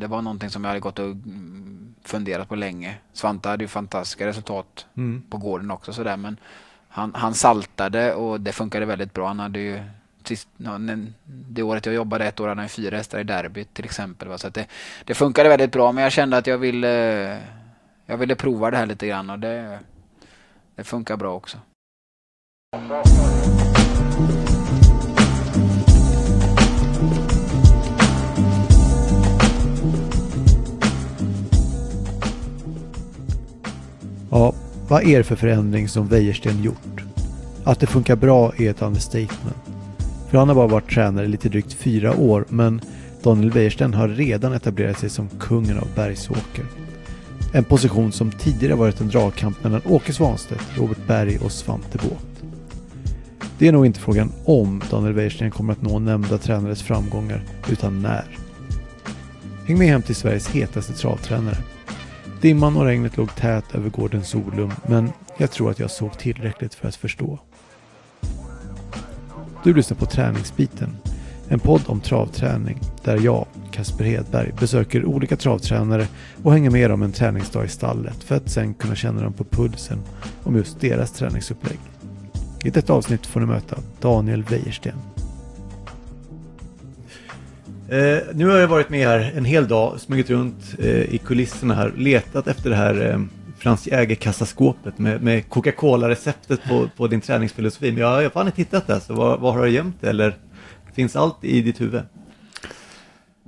det var någonting som jag hade gått och mm, funderat på länge. Svante hade ju fantastiska resultat Mm. på gården också sådär men han, han saltade och det funkade väldigt bra. Han hade ju sist, det året jag jobbade ett år hade han fyra hästar i derbyt till exempel. Va? Så det, det funkade väldigt bra men jag kände att jag ville, jag ville prova det här lite grann och det, det funkar bra också. Ja, vad är det för förändring som Wäjersten gjort? Att det funkar bra är ett understatement. För han har bara varit tränare i lite drygt fyra år, men Daniel Wäjersten har redan etablerat sig som kungen av Bergsåker. En position som tidigare varit en dragkamp mellan Åke Svanstedt, Robert Berg och Svante Båth. Det är nog inte frågan om Daniel Wäjersten kommer att nå nämnda tränares framgångar, utan när. Häng med hem till Sveriges hetaste travtränare. Dimman och regnet låg tät över gården Solum, men jag tror att jag såg tillräckligt för att förstå. Du lyssnar på Träningsbiten, en podd om travträning där jag, Kasper Hedberg, besöker olika travtränare och hänger med dem en träningsdag i stallet för att sen kunna känna dem på pulsen om just deras träningsupplägg. I detta avsnitt får ni möta Daniel Wäjersten. Eh, nu har jag varit med här en hel dag, smugit runt eh, i kulisserna här, letat efter det här eh, Frans Jäger-kassaskåpet med, med Coca-Cola-receptet på, på din träningsfilosofi. Men jag, jag har fan inte hittat det, så var, var har du gömt det? Eller finns allt i ditt huvud?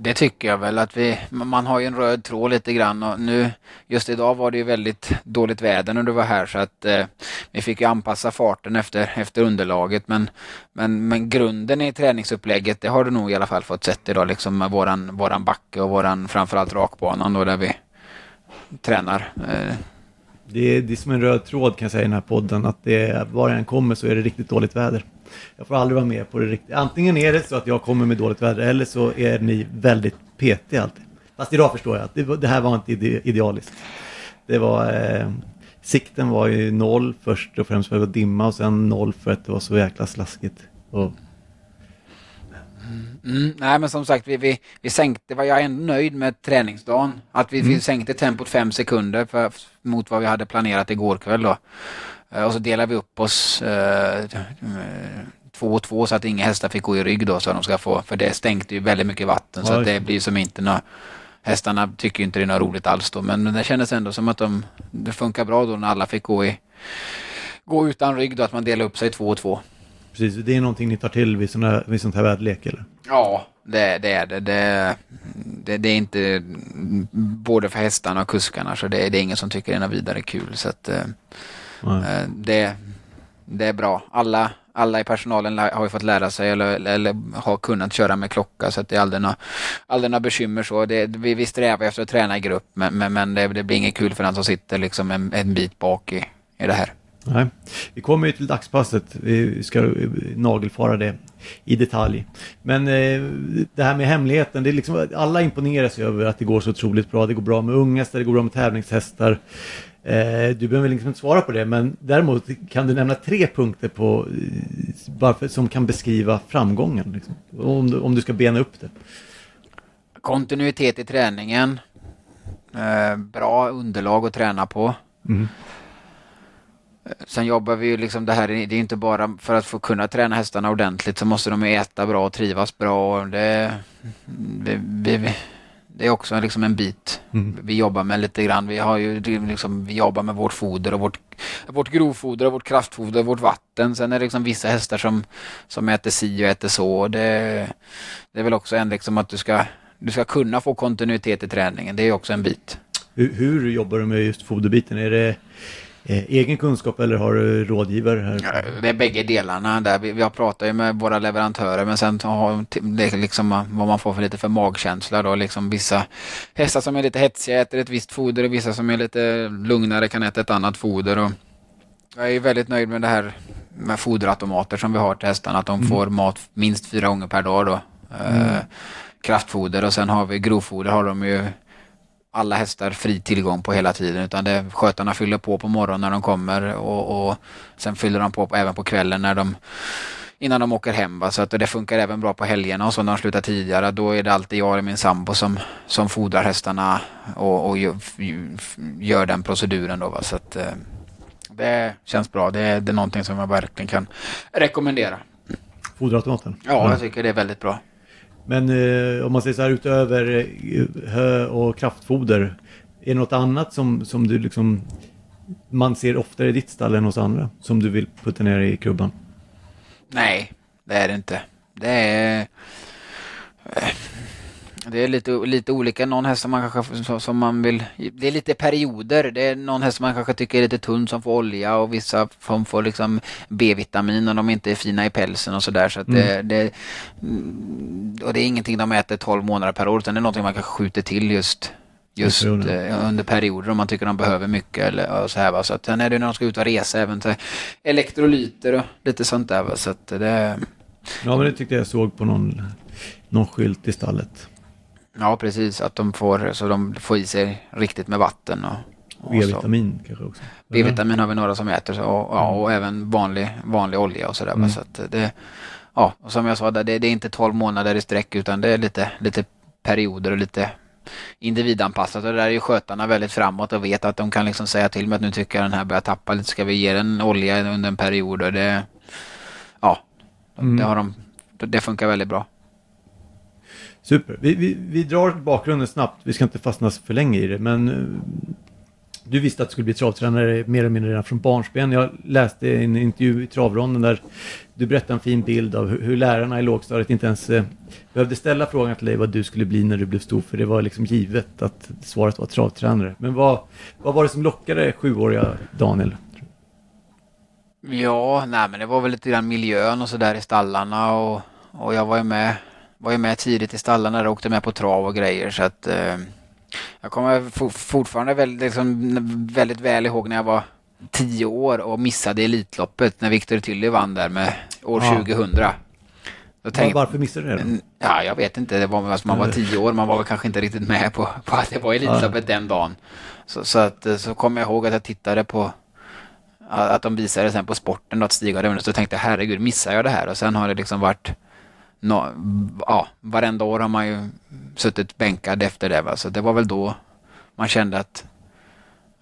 Det tycker jag väl att vi, man har ju en röd tråd lite grann och nu just idag var det ju väldigt dåligt väder när du var här så att eh, vi fick ju anpassa farten efter, efter underlaget men, men, men grunden i träningsupplägget det har du nog i alla fall fått sett idag liksom med våran, våran backe och våran framförallt rakbanan då där vi tränar. Eh, Det är, det är som en röd tråd kan jag säga i den här podden, att det, är- var jag än kommer så är det riktigt dåligt väder. Jag får aldrig vara med på det riktigt. Antingen är det så att jag kommer med dåligt väder eller så är ni väldigt petiga alltid. Fast idag förstår jag att det, det här var inte ide, idealiskt. Det var... Eh, sikten var ju noll först och främst för att det var dimma och sen noll för att det var så jäkla slaskigt. Och, Mm, nej men som sagt vi, vi, vi sänkte, var jag ändå nöjd med träningsdagen. Att vi, vi sänkte tempot fem sekunder för, mot vad vi hade planerat igår kväll då. Eh, Och så delade vi upp oss eh, eh, två och två så att inga hästar fick gå i rygg då så de ska få, för det stänkte ju väldigt mycket vatten så att det blir som inte nå Hästarna tycker inte det är något roligt alls då men det kändes ändå som att de, det funkar bra då när alla fick gå i gå utan rygg då att man delar upp sig två och två. precis, det är någonting ni tar till vid, såna, vid sånt här väderlek eller? Ja, det, det är det. Det, det. det är inte både för hästarna och kuskarna så det, det är ingen som tycker det är något vidare kul. Så att, eh, det, det är bra. Alla, alla i personalen har ju fått lära sig eller, eller har kunnat köra med klocka så att det är aldrig några, aldrig några bekymmer. Så det, vi, vi strävar efter att träna i grupp men, men, men det, det blir inget kul för den som sitter liksom en, en bit bak i, i det här. Nej, vi kommer ju till dagspasset. Vi ska nagelfara det i detalj. Men eh, det här med hemligheten, det är liksom, alla imponeras ju över att det går så otroligt bra. Det går bra med unghästar, det går bra med tävlingshästar. Eh, du behöver liksom inte svara på det, men däremot kan du nämna tre punkter på, eh, varför, som kan beskriva framgången. Liksom, om, du, om du ska bena upp det. Kontinuitet i träningen. Eh, bra underlag att träna på. Mm. Sen jobbar vi ju liksom det här, det är inte bara för att få kunna träna hästarna ordentligt så måste de ju äta bra och trivas bra. Och det, vi, vi, det är också liksom en bit Mm. vi jobbar med lite grann. Vi, har ju liksom, vi jobbar med vårt foder och vårt, vårt grovfoder och vårt kraftfoder och vårt vatten. Sen är det liksom vissa hästar som, som äter si och äter så. Det, det är väl också en liksom att du ska, du ska kunna få kontinuitet i träningen. Det är också en bit. Hur, hur jobbar du med just foderbiten? Är det egen kunskap eller har du rådgivare här? Det är bägge delarna där. Har pratat ju med våra leverantörer men sen har det liksom vad man får för lite för magkänsla då. Liksom vissa hästar som är lite hetsiga äter ett visst foder och vissa som är lite lugnare kan äta ett annat foder. Och jag är väldigt nöjd med det här med foderautomater som vi har till hästarna. Att de får mat minst fyra gånger per dag då. Eh, kraftfoder och sen har vi grovfoder har de ju alla hästar fri tillgång på hela tiden utan det, skötarna fyller på på morgonen när de kommer och, och sen fyller de på även på kvällen när de innan de åker hem. Va? Så att det funkar även bra på helgerna och så när de slutar tidigare. Då är det alltid jag och min sambo som, som fodrar hästarna och, och gör, den proceduren. Då, va? Så att, eh, det känns bra. Det, det är någonting som jag verkligen kan rekommendera. Foderautomaten? Ja, jag tycker det är väldigt bra. Men eh, om man säger så här utöver eh, hö och kraftfoder. Är det något annat som, som du liksom man ser oftare i ditt stall än hos andra som du vill putta ner i krubban? Nej, det är det inte. Det är... Eh, det är lite, lite olika. Någon häst som man kanske som man vill... Det är lite perioder. Det är någon häst som man kanske tycker är lite tunn som får olja och vissa som får liksom B-vitamin och de inte är fina i pälsen och sådär. Så, mm. det, det, mm, och det är ingenting de äter 12 månader per år utan det är någonting man kanske skjuter till just just eh, under perioder om man tycker de behöver mycket eller så här va. Så att sen är det när de ska ut och resa även till elektrolyter och lite sånt där va. Så att det... Ja men det tyckte jag såg på någon, någon skylt i stallet. Ja precis, att de får, så de får i sig riktigt med vatten och, B-vitamin kanske också? B-vitamin har vi några som äter så, och, ja, och även vanlig, vanlig olja och sådär. Mm. Så det, ja, och som jag sa, det, det är inte 12 månader i sträck utan det är lite, lite perioder och lite individanpassat och där är ju skötarna väldigt framåt och vet att de kan liksom säga till mig att nu tycker jag den här börjar tappa lite, ska vi ge den olja under en period och det, ja, mm. det, har de, det funkar väldigt bra. Super. Vi, vi, vi drar bakgrunden snabbt. Vi ska inte fastna för länge i det, men eh, du visste att du skulle bli travtränare mer eller mindre redan från barnsben. Jag läste en intervju i travronden där du berättade en fin bild av hur, hur lärarna i lågstadiet inte ens eh, behövde ställa frågan till dig vad du skulle bli när du blev stor, för det var liksom givet att svaret var travtränare. Men vad, vad var det som lockade sjuåriga Daniel? Ja, nej men det var väl lite grann miljön och sådär i stallarna och, och jag var ju med var ju med tidigt i stallarna och åkte med på trav och grejer så att eh, jag kommer fortfarande väldigt, liksom, väldigt väl ihåg när jag var tio år och missade Elitloppet när Victor Tilly vann där med år ja. 2000. Tänkte, Varför missade du det? Ja, jag vet inte. Det var, alltså, man var tio år, man var väl kanske inte riktigt med på, på att det var Elitloppet ja. den dagen. Så, så, att, så kommer jag ihåg att jag tittade på att de visade sen på sporten då, att Stig hade vunnit. Så tänkte jag herregud, missar jag det här? Och sen har det liksom varit no, ja, varenda år har man ju suttit bänkad efter det. Va? Så det var väl då man kände att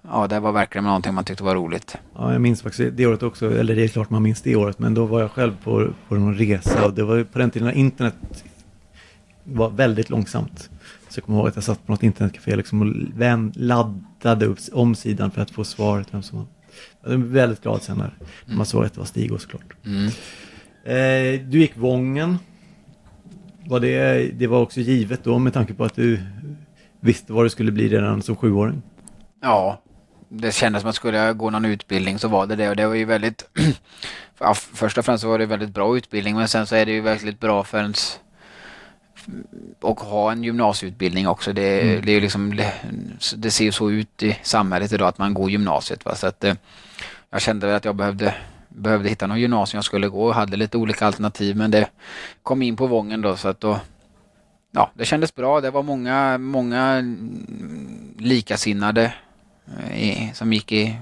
ja, det var verkligen någonting man tyckte var roligt. Ja, jag minns faktiskt det året också, eller det är klart man minns det året, men då var jag själv på, på någon resa och det var på den tiden när internet var väldigt långsamt. Så jag kommer ihåg att jag satt på något internetcafé liksom och laddade upp omsidan för att få svaret vem som var. Jag var väldigt glad sen när mm. man såg att det var Stig och såklart. Mm. Eh, du gick Vången. Var det, det var också givet då med tanke på att du visste vad du skulle bli redan som sjuåring? Ja, det kändes som att skulle jag gå någon utbildning så var det det och det var ju väldigt ja, först och främst var det väldigt bra utbildning men sen så är det ju väldigt bra för ens och ha en gymnasieutbildning också. Det, mm. det, är liksom, det, det, ser ju så ut i samhället idag att man går gymnasiet. Va? Så att, eh, jag kände att jag behövde, behövde hitta någon gymnasium jag skulle gå och hade lite olika alternativ men det kom in på Vången då så att då Ja, det kändes bra. Det var många, många likasinnade i, som gick i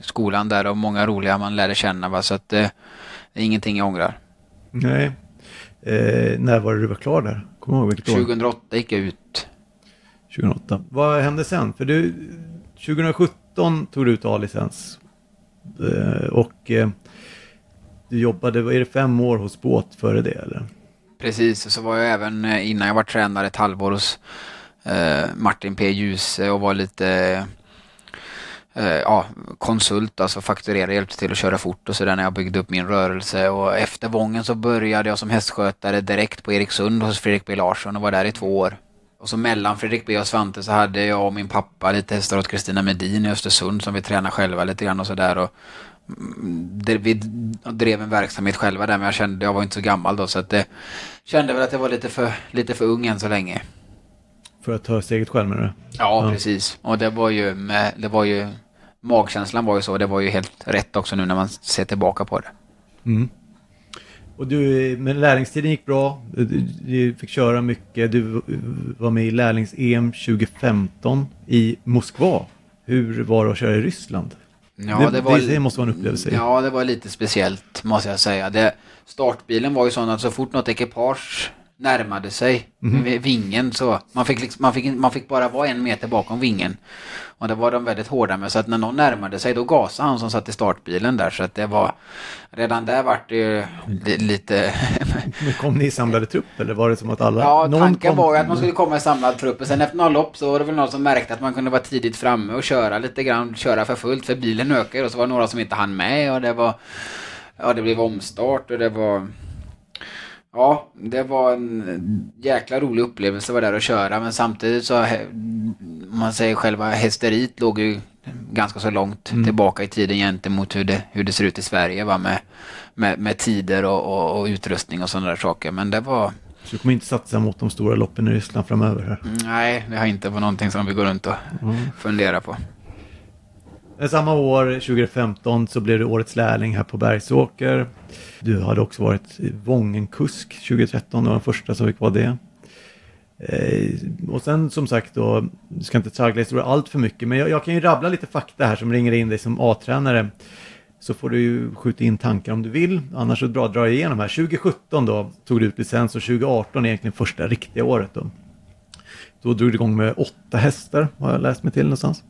skolan där och många roliga man lärde känna. Va? Så att eh, det är ingenting jag ångrar. Nej. Eh, när var det du var klar där? Kommer ihåg vilket år? 2008 gick jag ut. 2008. Vad hände sen? För du, 2017 tog du ut A-licens. Eh, och eh, du jobbade, vad är det, fem år hos båt före det eller? Precis, så var jag även eh, innan jag var tränare ett halvår hos Martin P. Djuse och var lite ja, konsult, alltså fakturera, hjälpte till att köra fort och sådär när jag byggde upp min rörelse. Och efter Vången så började jag som hästskötare direkt på Eriksund hos Fredrik B Larsson och var där i två år. Och så mellan Fredrik B och Svante så hade jag och min pappa lite hästar åt Kristina Medin i Östersund som vi tränade själva lite grann och sådär. Mm, vi drev en verksamhet själva där men jag kände, jag var inte så gammal då så att det kände väl att jag var lite för, lite för ung än så länge. För att ta steget själv menar du? Ja, ja, precis. Och det var ju, med, det var ju magkänslan var ju så. Det var ju helt rätt också nu när man ser tillbaka på det. Mm. Och du, men lärlingstiden gick bra. Du, du, fick köra mycket. Du var med i lärlings-EM 2015 i Moskva. Hur var det att köra i Ryssland? Ja, det, det, var, det, måste vara en upplevelse. Ja, det var lite speciellt måste jag säga. Det, startbilen var ju sån att så fort något ekipage närmade sig Mhm. vingen så man fick, liksom, man, fick, man fick bara vara en meter bakom vingen. Och det var de väldigt hårda med så att när någon närmade sig då gasade han som satt i startbilen där så att det var redan där vart det ju li, lite Men kom ni i samlade trupp eller var det som att alla... Ja, någon tanken kom- var ju att man skulle komma i samlad trupp och sen efter några lopp så var det väl någon som märkte att man kunde vara tidigt framme och köra lite grann, köra för fullt för bilen ökar och så var det några som inte hann med och det var Ja, det blev omstart och det var Ja, det var en jäkla rolig upplevelse att vara där och köra men samtidigt så he- om man säger själva hästeriet låg ju ganska så långt tillbaka i tiden gentemot hur det, hur det ser ut i Sverige va med, med, med tider och, och, och utrustning och sådana där saker men det var Så du kommer inte satsa mot de stora loppen i Ryssland framöver här. Nej, det har inte varit någonting som vi går runt och funderar på. Men Samma år, 2015, så blev du årets lärling här på Bergsåker. Du hade också varit Vångenkusk 2013, du var den första som fick vara det. Eh, och sen som sagt då, du ska inte traggla historia allt för mycket, men jag, jag kan ju rabbla lite fakta här som ringer in dig som A-tränare. Så får du ju skjuta in tankar om du vill, annars så bra dra igenom här. 2017 då tog du ut licens och 2018 är egentligen första riktiga året då. Då drog du igång med åtta hästar, har jag läst mig till någonstans.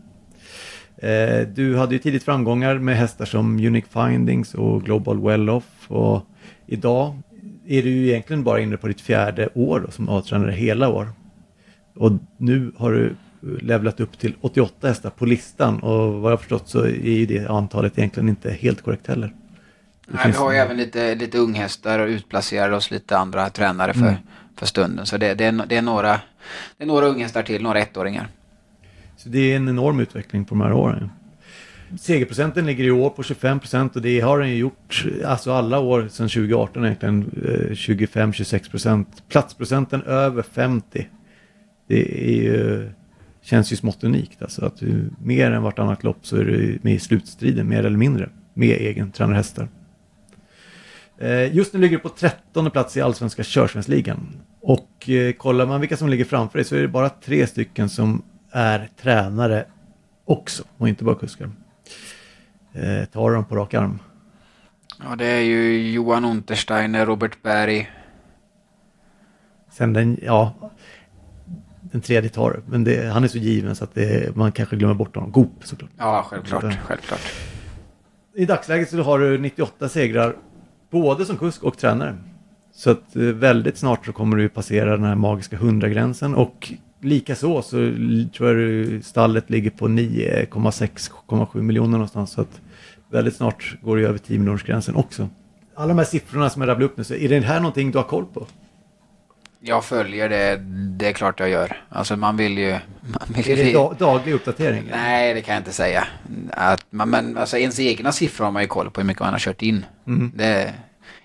Eh, du hade ju tidigt framgångar med hästar som Unique Findings och Global Well-Off och idag är du ju egentligen bara inne på ditt fjärde år då, som A-tränare hela år. Och nu har du levlat upp till 88 hästar på listan och vad jag förstått så är ju det antalet egentligen inte helt korrekt heller. Det Nej, vi har ju även lite, lite unghästar och utplacerar oss lite andra tränare för, Mm. för stunden. Så det, det, är, det, är några, det är några unghästar till, några ettåringar. Så det är en enorm utveckling på de här åren. Segerprocenten ligger i år på 25 procent och det har den ju gjort alltså alla år sedan 2018 egentligen. Eh, 25-26 procent. Platsprocenten över 50. Det är ju, känns ju smått unikt. Alltså att du, mer än vartannat lopp så är du med i slutstriden mer eller mindre. Med egen tränarhästar. hästar. Just nu ligger du på 13 plats i Allsvenska Körsvensligan. Och eh, kollar man vilka som ligger framför dig så är det bara tre stycken som är tränare också och inte bara kuskar. Eh, tar dem på rak arm. Ja, det är ju Johan Untersteiner, Robert Berg. Sen den, ja, den tredje tar. Men det, han är så given så att det, man kanske glömmer bort honom. Goop såklart. Ja, självklart. Så- självklart. I dagsläget så har du 98 segrar både som kusk och tränare. Så att eh, väldigt snart så kommer du passera den här magiska 100-gränsen och likaså så tror jag stallet ligger på 9,6-7 miljoner någonstans. Så att väldigt snart går det över 10 miljoners gränsen också. Alla de här siffrorna som jag rabblade upp nu, så är det här någonting du har koll på? Jag följer det, det är klart jag gör. Alltså man vill ju... Man vill Är det ju da daglig uppdatering? Nej, det kan jag inte säga. Att man, men alltså ens egna siffror har man ju koll på hur mycket man har kört in. Mm. Det,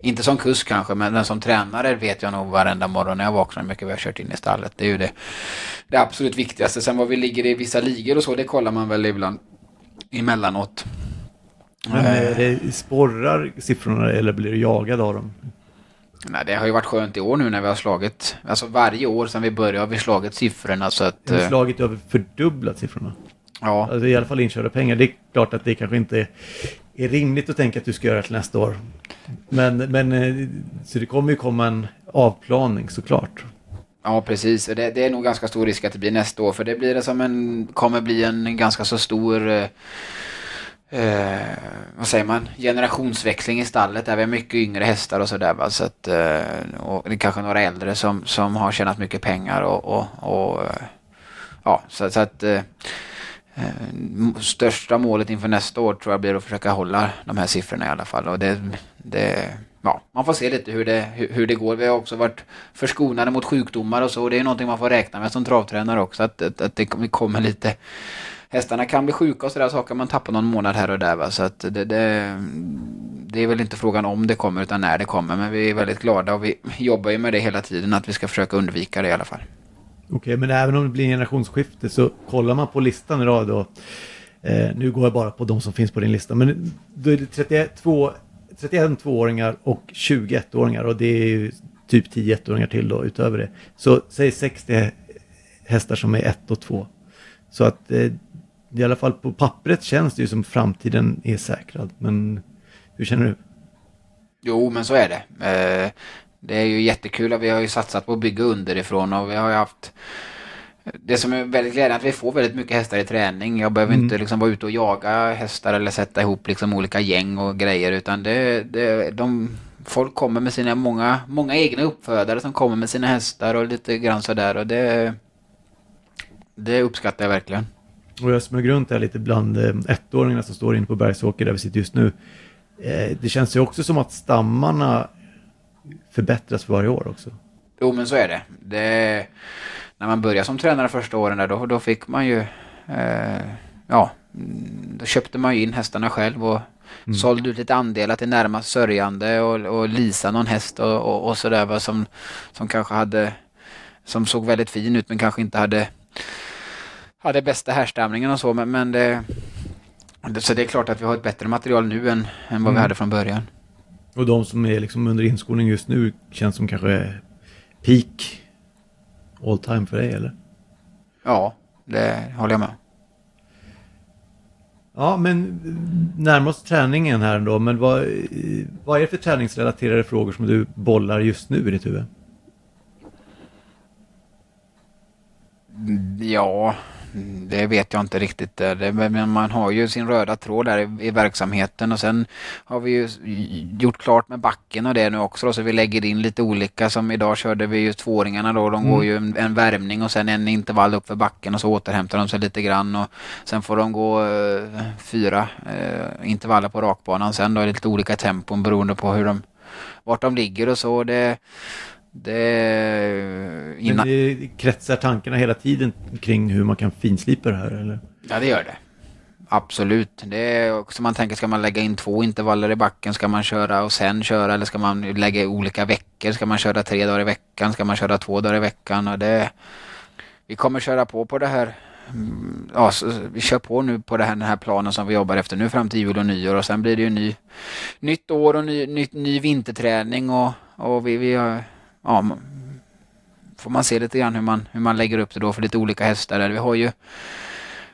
inte som kusk kanske, men som tränare vet jag nog varenda morgon när jag vaknar hur mycket vi har kört in i stallet. Det är ju det, det absolut viktigaste. Sen vad vi ligger i vissa ligor och så, det kollar man väl ibland emellanåt. Men Eh, är det sporrar siffrorna eller blir du jagad av dem? Nej, det har ju varit skönt i år nu när vi har slagit, alltså varje år sedan vi började har vi slagit siffrorna så att... Jag har eh, slagit över fördubblat siffrorna. Ja, Alltså i alla fall inkörda pengar. Det är klart att det kanske inte är rimligt att tänka att du ska göra till nästa år. Men, men eh, så det kommer ju komma en avplaning såklart. Ja, precis. Och Det, det är nog ganska stor risk att det blir nästa år. För det blir det som en, kommer bli en ganska så stor, eh, eh vad säger man, generationsväxling i stallet. Där vi har mycket yngre hästar och sådär. Va? Så att, eh, och det är kanske några äldre som, som har tjänat mycket pengar och, och, och eh, ja, så, så att eh, Eh, största målet inför nästa år tror jag blir att försöka hålla de här siffrorna i alla fall. Och det, det, ja, man får se lite hur det, hur, det går. Vi har också varit förskonade mot sjukdomar och så. Det är någonting man får räkna med som travtränare också. Att, att, att det kommer lite... Hästarna kan bli sjuka och sådär saker. Man tappar någon månad här och där. Va? Så att det, det, det är väl inte frågan om det kommer utan när det kommer. Men vi är väldigt glada och vi jobbar ju med det hela tiden. Att vi ska försöka undvika det i alla fall. Okej, men även om det blir en generationsskifte så kollar man på listan idag då. Eh, nu går jag bara på de som finns på din lista. Men då är det 31, 31 tvååringar och 21 åringar och det är ju typ 10 ettåringar till då utöver det. Så säg 60 hästar som är 1 och 2. Så att eh, i alla fall på pappret känns det ju som framtiden är säkrad. Men hur känner du? Jo, men så är det. Eh, det är ju jättekul att vi har ju satsat på att bygga underifrån och vi har ju haft det som är väldigt glädjande är att vi får väldigt mycket hästar i träning. Jag behöver mm. inte liksom vara ute och jaga hästar eller sätta ihop liksom olika gäng och grejer utan det, det, de, folk kommer med sina många, många egna uppfödare som kommer med sina hästar och lite grann sådär och det, det uppskattar jag verkligen. Och jag smög runt här lite bland eh, ettåringarna som står inne på Bergsåker där vi sitter just nu. Eh, det känns ju också som att stammarna förbättras för varje år också. Jo men så är det. det när man började som tränare första åren där, då, då fick man ju... Eh, ja, då köpte man ju in hästarna själv och mm. sålde ut lite andelar till närmast sörjande och, och lisa någon häst och, och, och sådär som, som kanske hade... Som såg väldigt fin ut men kanske inte hade hade bästa härstamningen och så men, men det, så det är klart att vi har ett bättre material nu än, än vad mm. vi hade från början. Och de som är liksom under inskolning just nu känns som kanske peak all time för dig eller? Ja, det håller jag med. Ja, men närmast träningen här då, men vad, vad är det för träningsrelaterade frågor som du bollar just nu i ditt huvud? Ja, det vet jag inte riktigt. Det, men man har ju sin röda tråd där i, i, verksamheten och sen har vi ju gjort klart med backen och det nu också då, så vi lägger in lite olika. Som idag körde vi ju tvååringarna då. De mm. går ju en, en, värmning och sen en intervall upp för backen och så återhämtar de sig lite grann och sen får de gå uh, fyra uh, intervaller på rakbanan sen då i lite olika tempon beroende på hur de vart de ligger och så. Det, det... Innan... Det kretsar tankarna hela tiden kring hur man kan finslipa det här eller? Ja det gör det. Absolut. Det är också man tänker, ska man lägga in två intervaller i backen? Ska man köra och sen köra? Eller ska man lägga olika veckor? Ska man köra tre dagar i veckan? Ska man köra två dagar i veckan? Och det, vi kommer köra på på det här. Mm, ja, vi kör på nu på det här, den här planen som vi jobbar efter nu fram till jul och nyår. Och sen blir det ju ny, nytt år och ny, ny, ny vinterträning. Och, och vi, vi har ja, får man se lite grann hur man, hur man lägger upp det då för lite olika hästar. Vi har ju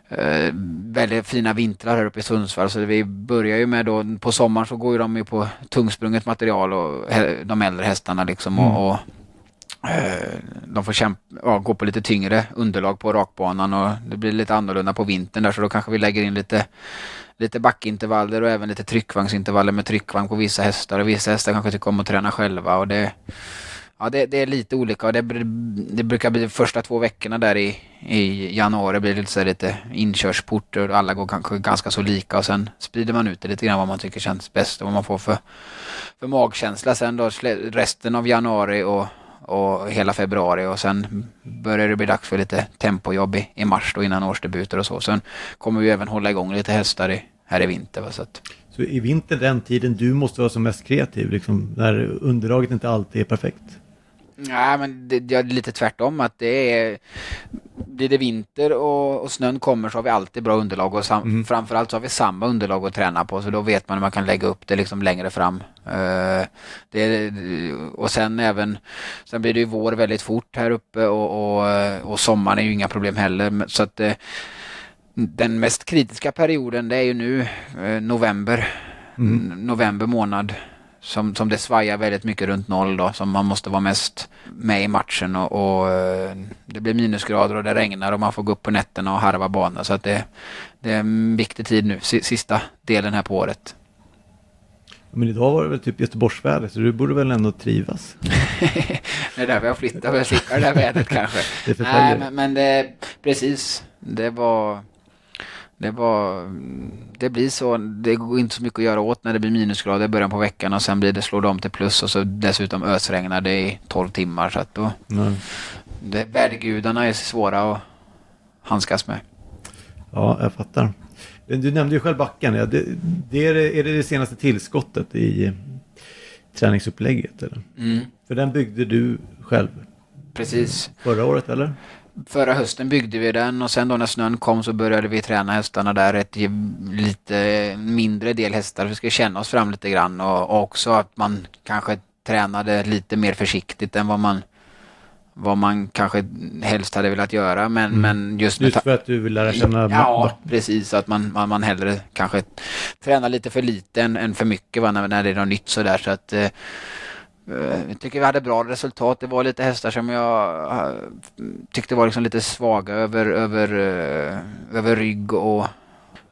eh, väldigt fina vintrar här uppe i Sundsvall så vi börjar ju med då på sommaren så går ju de ju på tungsprunget material och de äldre hästarna liksom mm. och, och eh, de får kämpa, ja, gå på lite tyngre underlag på rakbanan och det blir lite annorlunda på vintern där så då kanske vi lägger in lite lite backintervaller och även lite tryckvagnsintervaller med tryckvagn på vissa hästar och vissa hästar kanske tycker om att träna själva och det Ja, det, det, är lite olika och det, det, brukar bli de första två veckorna där i, i januari blir det lite, så lite inkörsporter och alla går kanske ganska så lika och sen sprider man ut det lite grann vad man tycker känns bäst och vad man får för, för magkänsla sen då resten av januari och, och hela februari och sen börjar det bli dags för lite tempojobb i, i mars då innan årsdebuter och så. Sen kommer vi även hålla igång lite hästar i, här i vinter. Va, så att... Så i vinter den tiden du måste vara som mest kreativ, liksom, när underlaget inte alltid är perfekt? Nej, men det, det är lite tvärtom. att det är Blir det vinter och, och snön kommer så har vi alltid bra underlag och sam, mm. framförallt så har vi samma underlag att träna på så då vet man hur man kan lägga upp det liksom längre fram. Uh, det, och sen även Sen blir det ju vår väldigt fort här uppe och, och, och sommaren är ju inga problem heller. Så att uh, den mest kritiska perioden det är ju nu uh, november. Mm. November månad som, som det svajar väldigt mycket runt noll då, som man måste vara mest med i matchen och, och eh, det blir minusgrader och det regnar och man får gå upp på nätterna och harva banor så att det, det är en viktig tid nu, sista delen här på året. Men idag var det väl typ Göteborgsväder så du borde väl ändå trivas? det är därför jag flyttar för att slippa det där vädret kanske. Det Nej, men, men det, precis. Det var det var, det blir så, det går inte så mycket att göra åt när det blir minusgrader i början på veckan och sen blir det, slår det om till plus och så dessutom ösregnar det i 12 timmar så att då, mm. det, vädergudarna är svåra att handskas med. Ja, jag fattar. Du nämnde ju själv backen, ja, det, det är, är det det senaste tillskottet i träningsupplägget eller? Mm. För den byggde du själv? Precis. Förra året eller? Förra hösten byggde vi den och sen då när snön kom så började vi träna hästarna där. Ett lite mindre del hästar. Vi ska känna oss fram lite grann och, också att man kanske tränade lite mer försiktigt än vad man vad man kanske helst hade velat göra. Men, Mm. men just Just för att du vill lära känna Ja, precis. Att man, man, man hellre kanske tränar lite för lite än, än för mycket va, när, när det är något nytt sådär. Så att, eh, jag tycker vi hade bra resultat. Det var lite hästar som jag eh, tyckte var liksom lite svaga över, över, eh, över rygg och,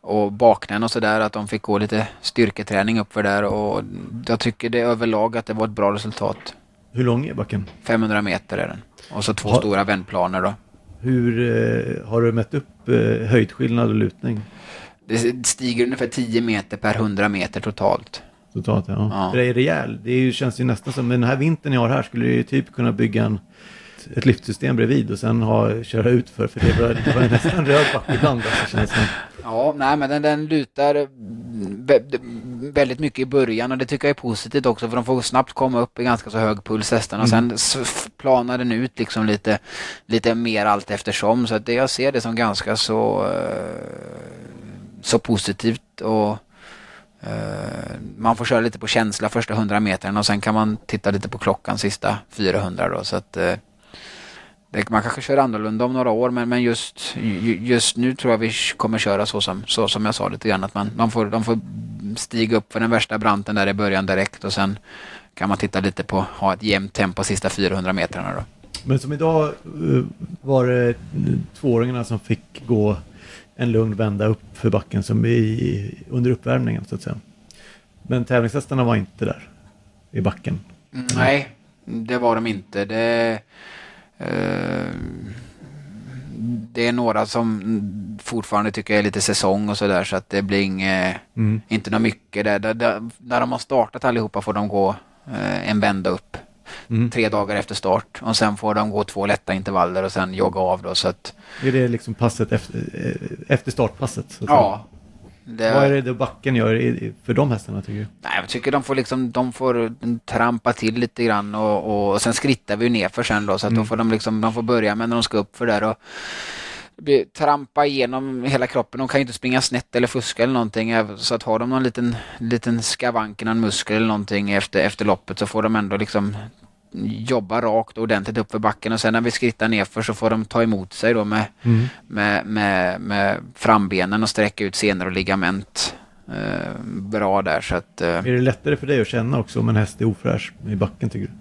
och baknän och sådär. Att de fick gå lite styrketräning uppför där. Och jag tycker det överlag att det var ett bra resultat. Hur lång är backen? 500 meter är den. Och så två Ha- stora vändplaner då. Hur eh, har du mätt upp eh, höjdskillnad och lutning Det stiger ungefär 10 meter per 100 meter totalt. Totalt? Ja. Ja. För det är rejäl. Det är ju, känns ju nästan som, med den här vintern jag har här skulle du ju typ kunna bygga en, ett liftsystem bredvid och sen ha, köra ut för, för det var, det var nästan röd back ibland. Alltså, känns det som. Ja, nej men den, den lutar vä- väldigt mycket i början och det tycker jag är positivt också för de får snabbt komma upp i ganska så hög puls hästarna och sen s- f- planar den ut liksom lite, lite mer allt eftersom så att det, jag ser det som ganska så, eh, så positivt och Eh, man får köra lite på känsla första 100 metern och sen kan man titta lite på klockan sista 400 då så att eh, det, man kanske kör annorlunda om några år men, men just, just nu tror jag vi kommer köra så som, så som jag sa lite grann att man, de, får, de får stiga upp för den värsta branten där i början direkt och sen kan man titta lite på, ha ett jämnt tempo sista 400 metrarna då. Men som idag eh, var det tvååringarna som fick gå en lugn vända upp för backen som i, under uppvärmningen så att säga. Men tävlingshästarna var inte där i backen. Nej, det var de inte. Det, eh, det är några som fortfarande tycker jag är lite säsong och sådär så att det blir inget, Mm. inte något mycket där. Där, där. När de har startat allihopa får de gå eh, en vända upp Mm. tre dagar efter start och sen får de gå två lätta intervaller och sen jogga av då så att Är det liksom passet efter, eh, efter startpasset? Ja. Det, Vad är det då backen gör för de hästarna tycker du? Nej, jag tycker de får liksom, de får trampa till lite grann och, och, och sen skrittar vi ju ner för sen då så att Mm. då får de liksom, de får börja med när de ska upp för där och trampa igenom hela kroppen. De kan ju inte springa snett eller fuska eller någonting. Så att har de någon liten, liten skavank, någon muskel eller någonting efter, efter loppet så får de ändå liksom jobba rakt och ordentligt upp för backen och sen när vi skrittar ner för så får de ta emot sig då med, Mm. med, med, med frambenen och sträcka ut senor och ligament. Eh, bra där så att... Eh, Är det lättare för dig att känna också om en häst är ofräsch i backen tycker du?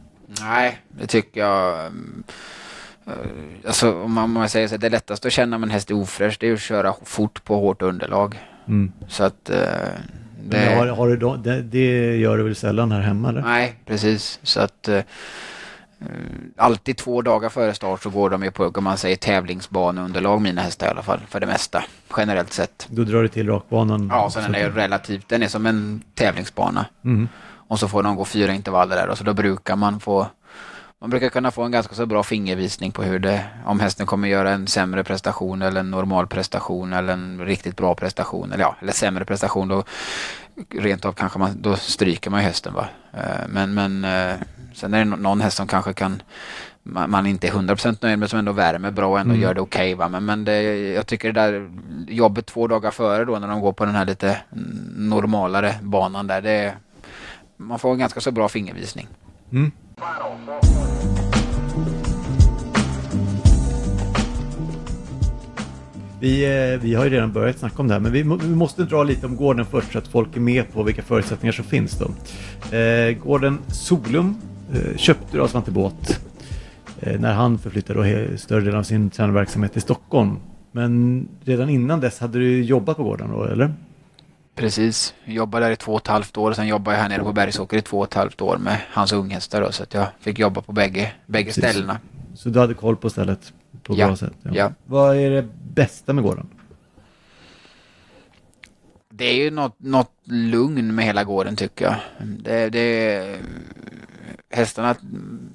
nej, det tycker jag... eh, alltså om man, om man säger så, det lättaste att känna om en häst är ofräsch det är att köra fort på hårt underlag. Mm. Så att... Eh, det, har, har du då, det, det gör du väl sällan här hemma eller? Nej, precis. Så att... Eh, eh, alltid två dagar före start så går de ju på, om man säger tävlingsbaneunderlag, mina hästar i alla fall, för det mesta. Generellt sett. Då drar du till rakbanan? Ja, så den är relativt, den är som en tävlingsbana. Mm. Och så får de gå fyra intervaller där och så då brukar man få man brukar kunna få en ganska så bra fingervisning på hur det, om hästen kommer göra en sämre prestation eller en normal prestation eller en riktigt bra prestation eller ja, eller sämre prestation då rent av kanske man, då stryker man ju hästen va. Eh, Men, men eh, sen är det nå- någon häst som kanske kan man, inte är 100% nöjd med som ändå värmer bra och ändå Mm. gör det okej va. Men, men det, jag tycker det där jobbet två dagar före då när de går på den här lite normalare banan där, det man får en ganska så bra fingervisning. Mm. Vi, eh, vi har ju redan börjat snacka om det här, men vi, vi måste dra lite om gården först så att folk är med på vilka förutsättningar som finns. Då. Eh, gården Solum eh, köpte du av Svante Båth eh, när han förflyttade större delen av sin tränarverksamhet till Stockholm. Men redan innan dess hade du jobbat på gården då, eller? Precis. Jobbade där i två och ett halvt år och sen jobbade jag här nere på Bergsåker i två och ett halvt år med hans unghästar då, så att jag fick jobba på bägge, bägge Precis. ställena. Så du hade koll på stället på Ja, bra sätt? ja. Vad är det bästa med gården? Det är ju något, något lugn med hela gården tycker jag. Det, det, hästarna,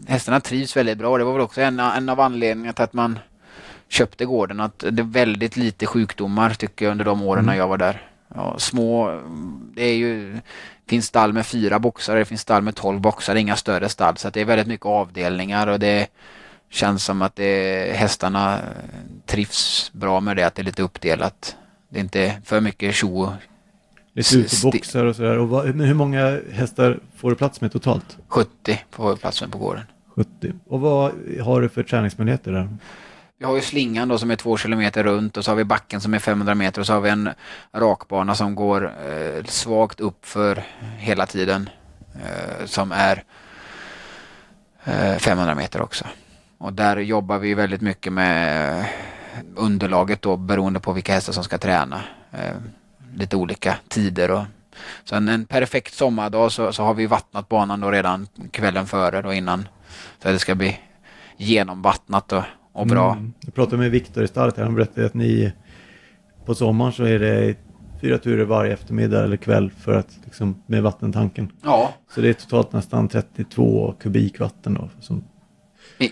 hästarna trivs väldigt bra. Det var väl också en, en av anledningarna till att man köpte gården. Att det är väldigt lite sjukdomar tycker jag under de åren Mm. när jag var där. Ja, små, det är ju, finns stall med fyra boxar, det finns stall med tolv boxar, inga större stall. Så det är väldigt mycket avdelningar och det känns som att det, hästarna trivs bra med det, att det är lite uppdelat. Det är inte för mycket tjo Lite uteboxar och sådär. Och vad, hur många hästar får du plats med totalt? 70 på plats med på gården. 70. Och vad har du för träningsmöjligheter där? Vi har ju slingan då som är två kilometer runt och så har vi backen som är 500 meter och så har vi en rakbana som går eh, svagt upp för hela tiden. Eh, som är eh, 500 meter också. Och där jobbar vi väldigt mycket med eh, underlaget då beroende på vilka hästar som ska träna. Eh, lite olika tider och så en, en perfekt sommardag så, så, har vi vattnat banan då redan kvällen före då innan. Så det ska bli genomvattnat och, och bra. Mm. Jag pratade med Viktor i stallet här. Han berättade att ni på sommaren så är det fyra turer varje eftermiddag eller kväll för att liksom, med vattentanken. Ja. Så det är totalt nästan 32 kubik vatten då, som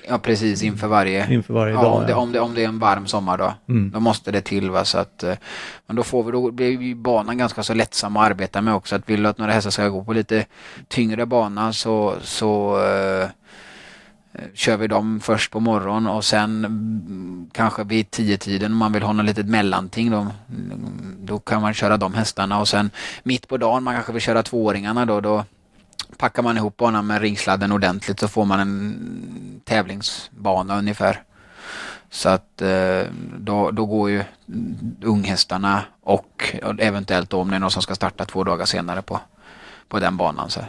Ja, precis inför varje, inför varje ja, dag. Om det, om, det, om det är en varm sommardag. Mm. Då måste det till. Va, så att, eh, men då, får vi, då blir ju banan ganska så lättsam att arbeta med också. Att vill du att några hästar ska gå på lite tyngre bana så, så uh, Eh, kör vi dem först på morgonen och sen kanske vid tio tiden om man vill ha något litet mellanting då, då kan man köra de hästarna och sen mitt på dagen man kanske vill köra tvååringarna då, då packar man ihop banan med ringsladden ordentligt så får man en tävlingsbana ungefär. Så att eh, då, då går ju unghästarna och eventuellt då om det är någon som ska starta två dagar senare på, på den banan. Så.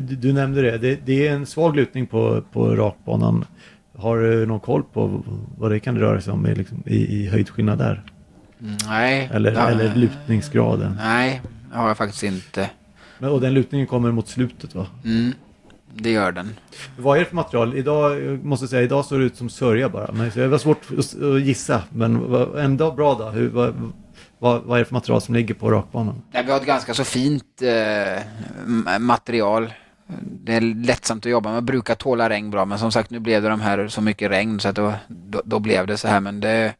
Du nämnde det. det, det är en svag lutning på, på rakbanan. Har du någon koll på vad det kan röra sig om i, liksom, i, i höjdskillnad där? Nej. Eller, ja, eller lutningsgraden? Nej, det har jag faktiskt inte. Men, och den lutningen kommer mot slutet va? Mm, det gör den. Vad är det för material? Idag, jag måste säga, idag såg det ut som sörja bara. Men det var svårt att gissa, men ändå bra då. Hur, vad, vad, vad är det för material som ligger på rakbanan? Ja, vi har ett ganska så fint eh, material. Det är lättsamt att jobba med, brukar tåla regn bra men som sagt nu blev det de här så mycket regn så att då, då, då blev det så här men det...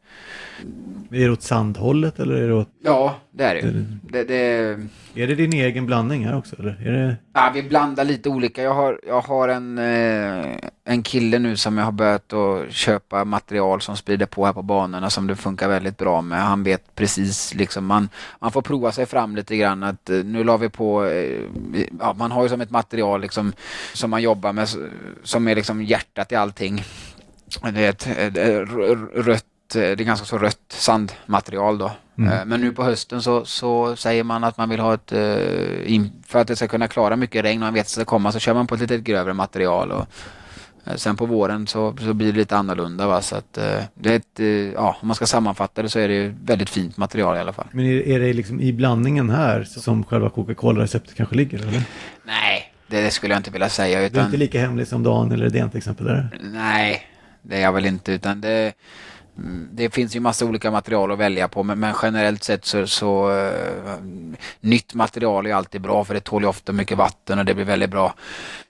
Är det åt sandhållet eller är det åt... Ja, det är det. det, det... Är det din egen blandning här också eller? Är det... Ja, vi blandar lite olika. Jag har, jag har en, eh, en kille nu som jag har börjat att köpa material som sprider på här på banorna som det funkar väldigt bra med. Han vet precis liksom, man, man får prova sig fram lite grann att eh, nu la vi på, eh, ja, man har ju som ett material liksom som man jobbar med som är liksom hjärtat i allting. Det är ett, ett, ett rött det är ganska så rött sandmaterial då. Mm. Eh, men nu på hösten så, så säger man att man vill ha ett, eh, för att det ska kunna klara mycket regn och man vet att det ska komma så kör man på ett lite grövre material. Och, eh, Sen på våren så, så blir det lite annorlunda. Va? Så att, det är ett, ja, om man ska sammanfatta det så är det väldigt fint material i alla fall. Men är, är det liksom i blandningen här som själva Coca-Cola-receptet kanske ligger? Eller? Nej, det skulle jag inte vilja säga. Utan... Du är inte lika hemlig som Dan eller Edén till exempel? Eller? Nej, det är jag väl inte. Utan det, det finns ju massa olika material att välja på men, men generellt sett så, så uh, nytt material är alltid bra för det tål ju ofta mycket vatten och det blir väldigt bra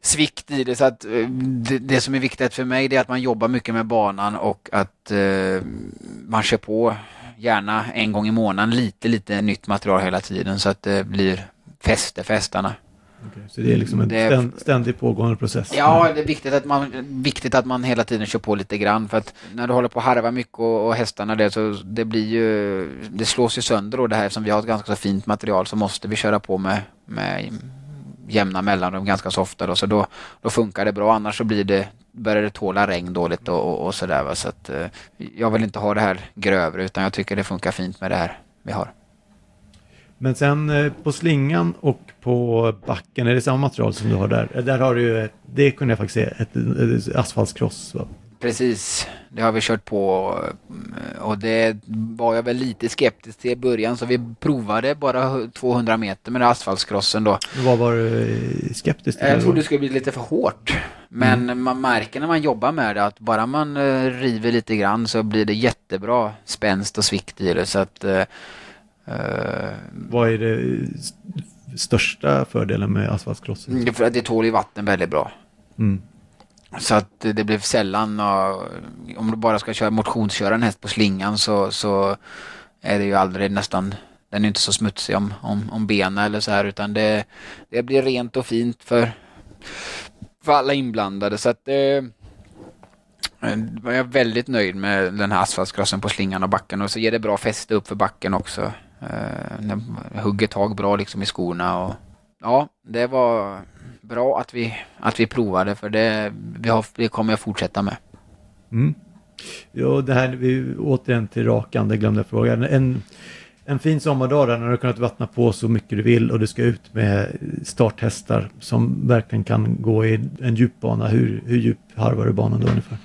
svikt i det. Så att uh, det, det, som är viktigt för mig det är att man jobbar mycket med banan och att uh, man kör på gärna en gång i månaden lite, lite nytt material hela tiden så att det blir fäste för hästarna. Okay, så det är liksom en det, ständigt pågående process? Ja, det är viktigt att, man, viktigt att man hela tiden kör på lite grann. För att när du håller på att harva mycket och, och hästarna det så det blir ju, det slås ju sönder och det här eftersom vi har ett ganska så fint material så måste vi köra på med, med jämna mellanrum ganska så ofta då. Så då, då funkar det bra. Annars så blir det, börjar det tåla regn dåligt och, och, och sådär. Så att, eh, jag vill inte ha det här grövre utan jag tycker det funkar fint med det här vi har. Men sen eh, på slingan och på backen, är det samma material som du har där? Där har du ju, det kunde jag faktiskt se, ett, ett asfaltskross. Precis, det har vi kört på eh, och det var jag väl lite skeptisk till i början så vi provade bara 200 meter med asfaltskrossen då. Vad var du eh, skeptisk till? Jag trodde det skulle bli lite för hårt. Men mm. man märker när man jobbar med det att bara man river lite grann så blir det jättebra spänst och svikt i det. Så att Vad är det största fördelen med asfaltskrossen? Mm, det, det tål ju vatten väldigt bra. Mm. Så att det blir sällan, och, om du bara ska köra motionsköra en häst på slingan så, så är det ju aldrig nästan, den är inte så smutsig om, om, om benen eller så här utan det, det blir rent och fint för, för alla inblandade. Så att eh, jag är väldigt nöjd med den här asfaltskrossen på slingan och backen och så ger det bra fäste upp för backen också. Uh, hugger tag bra liksom i skorna och ja, det var bra att vi, att vi provade för det, vi har, det kommer jag fortsätta med. Mm. Jo, det här, vi, återigen till rakan, det glömde jag fråga. En, en fin sommardag där när du har kunnat vattna på så mycket du vill och du ska ut med starthästar som verkligen kan gå i en djupbana. Hur, hur djup harvar du banan då ungefär?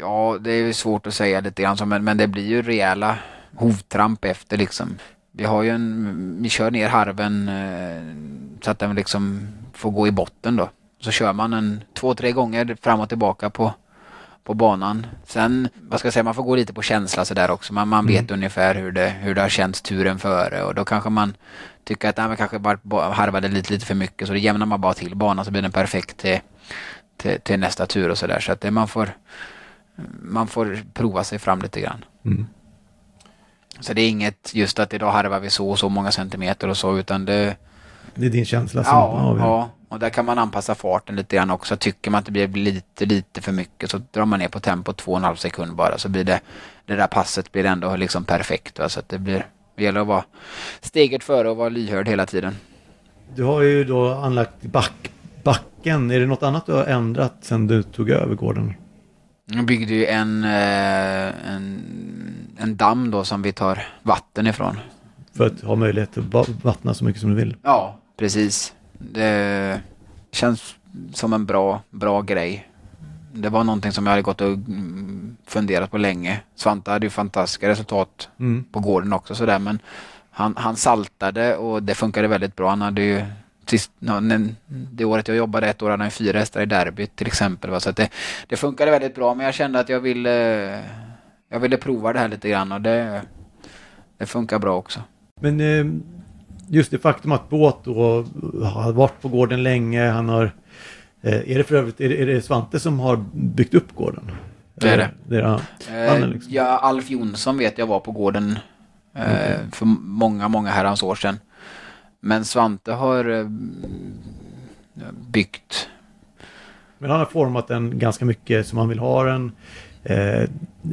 Ja, det är svårt att säga lite grann men, men det blir ju rejäla hovtramp efter liksom. Vi har ju en, vi kör ner harven eh, så att den liksom får gå i botten då. Så kör man en två, tre gånger fram och tillbaka på, på banan. Sen, vad ska jag säga, man får gå lite på känsla sådär också. Man, man vet mm. ungefär hur det, hur det har känts turen före och då kanske man tycker att nej, man kanske bara harvade lite, lite för mycket så då jämnar man bara till banan så blir den perfekt till, till, till nästa tur och sådär. Så att det, man får man får prova sig fram lite grann. Mm. Så det är inget just att idag harvar vi så och så många centimeter och så utan det... Det är din känsla som ja, avgör? Ja, och där kan man anpassa farten lite grann också. Tycker man att det blir lite, lite för mycket så drar man ner på tempo två och en halv sekund bara så blir det, det där passet blir ändå liksom perfekt. Va? Så att det blir, det gäller att vara steget före och vara lyhörd hela tiden. Du har ju då anlagt back, backen. Är det något annat du har ändrat sedan du tog över gården? Jag byggde ju en, eh, en, en damm då som vi tar vatten ifrån. För att ha möjlighet att vattna så mycket som du vill? Ja, precis. Det känns som en bra, bra grej. Det var någonting som jag hade gått och mm, funderat på länge. Svante hade ju fantastiska resultat mm. på gården också sådär men han, han saltade och det funkade väldigt bra. Han hade ju sist, det året jag jobbade ett år hade han fyra hästar i derbyt till exempel. Va? Så det, det funkade väldigt bra men jag kände att jag ville, jag ville prova det här lite grann och det, det funkar bra också. Men eh, just det faktum att Båt då har varit på gården länge, han har eh, är det för övrigt, är det, är det Svante som har byggt upp gården? Det är det. det är, ja. Eh, liksom. ja, Alf Jonsson vet jag var på gården okay. för många, många herrans år sedan. Men Svante har eh, byggt. Men han har format den ganska mycket som han vill ha den. Eh,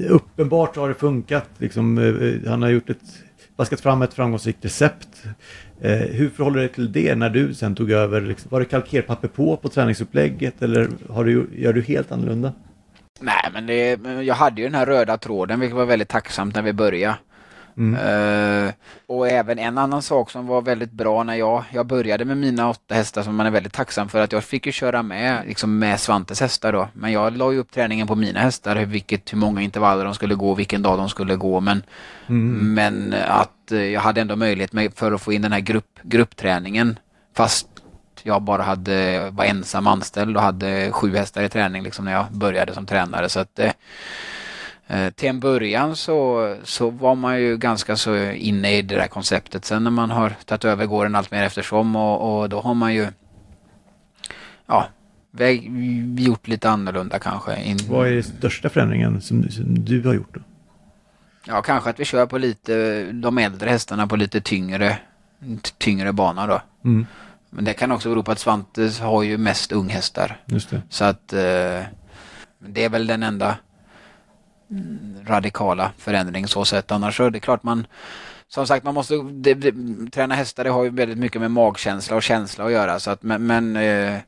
uppenbart har det funkat. Liksom, eh, han har gjort ett, vaskat fram ett framgångsrikt recept. Eh, hur förhåller det till det när du sen tog över? Liksom, var det kalkerpapper på på träningsupplägget eller har du, gör du helt annorlunda? Nej, men det, jag hade ju den här röda tråden vilket var väldigt tacksamt när vi började. Mm. Uh, och även en annan sak som var väldigt bra när jag, jag började med mina åtta hästar som man är väldigt tacksam för att jag fick ju köra med liksom med Svantes hästar då. Men jag la ju upp träningen på mina hästar, vilket, hur många intervaller de skulle gå, vilken dag de skulle gå. Men, mm. men att uh, jag hade ändå möjlighet med, för att få in den här grupp, gruppträningen fast jag bara hade, var ensam anställd och hade sju hästar i träning liksom när jag började som tränare. Så att, Eh, till en början så, så var man ju ganska så inne i det där konceptet. Sen när man har tagit över gården allt mer eftersom och, och då har man ju ja, väg, gjort lite annorlunda kanske. In... Vad är den största förändringen som, som, du har gjort då? Ja, kanske att vi kör på lite, de äldre hästarna på lite tyngre, tyngre bana då. Mm. Men det kan också bero på att Svante har ju mest unghästar. Just det. Så att eh, det är väl den enda radikala förändring så sett. Annars så är det klart man som sagt man måste det, det, träna hästar det har ju väldigt mycket med magkänsla och känsla att göra så att men, men eh,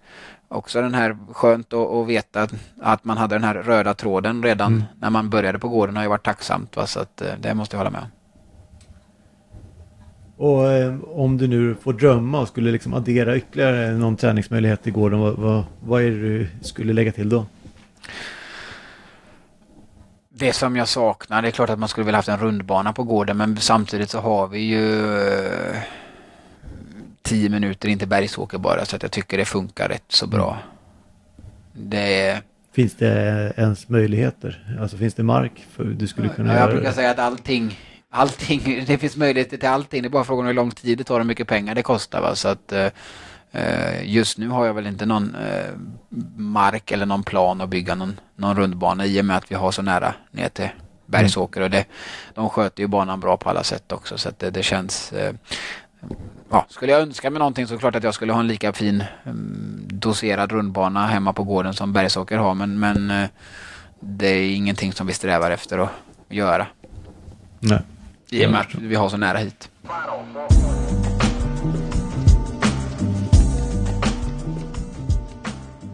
också den här skönt att, att veta att, att, man hade den här röda tråden redan mm. när man började på gården har ju varit tacksamt va? så att eh, det måste jag hålla med om. Och eh, om du nu får drömma och skulle liksom addera ytterligare någon träningsmöjlighet i gården, vad, vad, vad är det du skulle lägga till då? Det som jag saknar, det är klart att man skulle vilja haft en rundbana på gården men samtidigt så har vi ju eh, tio minuter in till Bergsåker bara så att jag tycker det funkar rätt så bra. Det Finns det ens möjligheter? Alltså finns det mark för du skulle kunna ja, Jag brukar säga att allting, allting, det finns möjligheter till allting. Det är bara frågan om hur lång tid det tar och hur mycket pengar det kostar. Va? Så att Eh, just nu har jag väl inte någon eh, mark eller någon plan att bygga någon, någon rundbana i och med att vi har så nära ner till Bergsåker och det, de sköter ju banan bra på alla sätt också så att det, det känns eh, Ja, skulle jag önska mig någonting så är det klart att jag skulle ha en lika fin um, doserad rundbana hemma på gården som Bergsåker har men, men det är ingenting som vi strävar efter att göra. Nej. I och med att vi har så nära hit.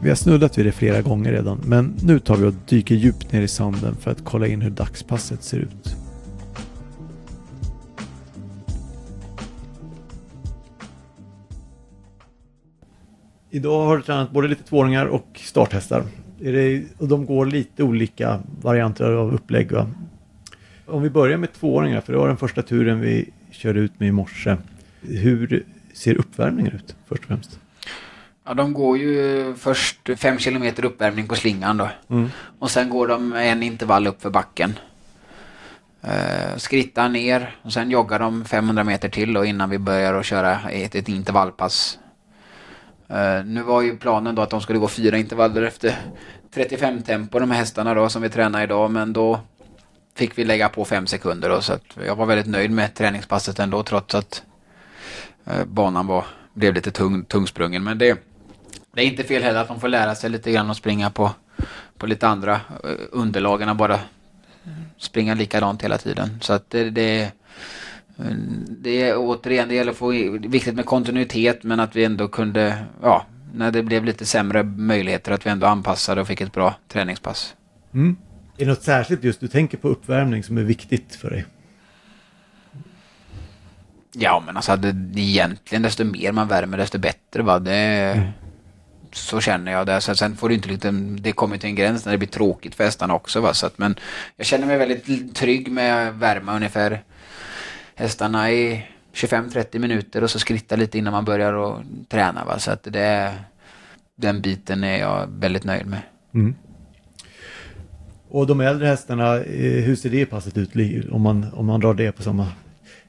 Vi har snuddat vid det flera gånger redan, men nu tar vi och dyker djupt ner i sanden för att kolla in hur dagspasset ser ut. Idag har du tränat både lite tvååringar och starthästar. Är det, och de går lite olika varianter av upplägg. Va? Om vi börjar med tvååringar, för det var den första turen vi körde ut med i morse. Hur ser uppvärmningen ut först och främst? Ja, de går ju först fem kilometer uppvärmning på slingan då. Mm. Och sen går de en intervall upp för backen. Uh, skrittar ner och sen joggar de 500 meter till och innan vi börjar att köra ett, ett intervallpass. Uh, nu var ju planen då att de skulle gå fyra intervaller efter 35 tempo de här hästarna då som vi tränar idag men då fick vi lägga på fem sekunder då så att jag var väldigt nöjd med träningspasset ändå trots att uh, banan var, blev lite tung, tungsprungen men det det är inte fel heller att de får lära sig lite grann att springa på, på lite andra underlag än att bara springa likadant hela tiden. Så att det, det, det är återigen, det gäller att få viktigt med kontinuitet men att vi ändå kunde, ja, när det blev lite sämre möjligheter att vi ändå anpassade och fick ett bra träningspass. Mm. Är det något särskilt just du tänker på uppvärmning som är viktigt för dig? Ja, men alltså det, egentligen desto mer man värmer desto bättre. Va? Det, mm så känner jag det. Sen får du inte lite, det kommer till en gräns när det blir tråkigt för hästarna också. Va? Så att, men jag känner mig väldigt trygg med värma ungefär hästarna i 25-30 minuter och så skritta lite innan man börjar och träna. Va? Så att det, den biten är jag väldigt nöjd med. Mm. Och de äldre hästarna, eh, hur ser det passet ut om man, om man drar det på samma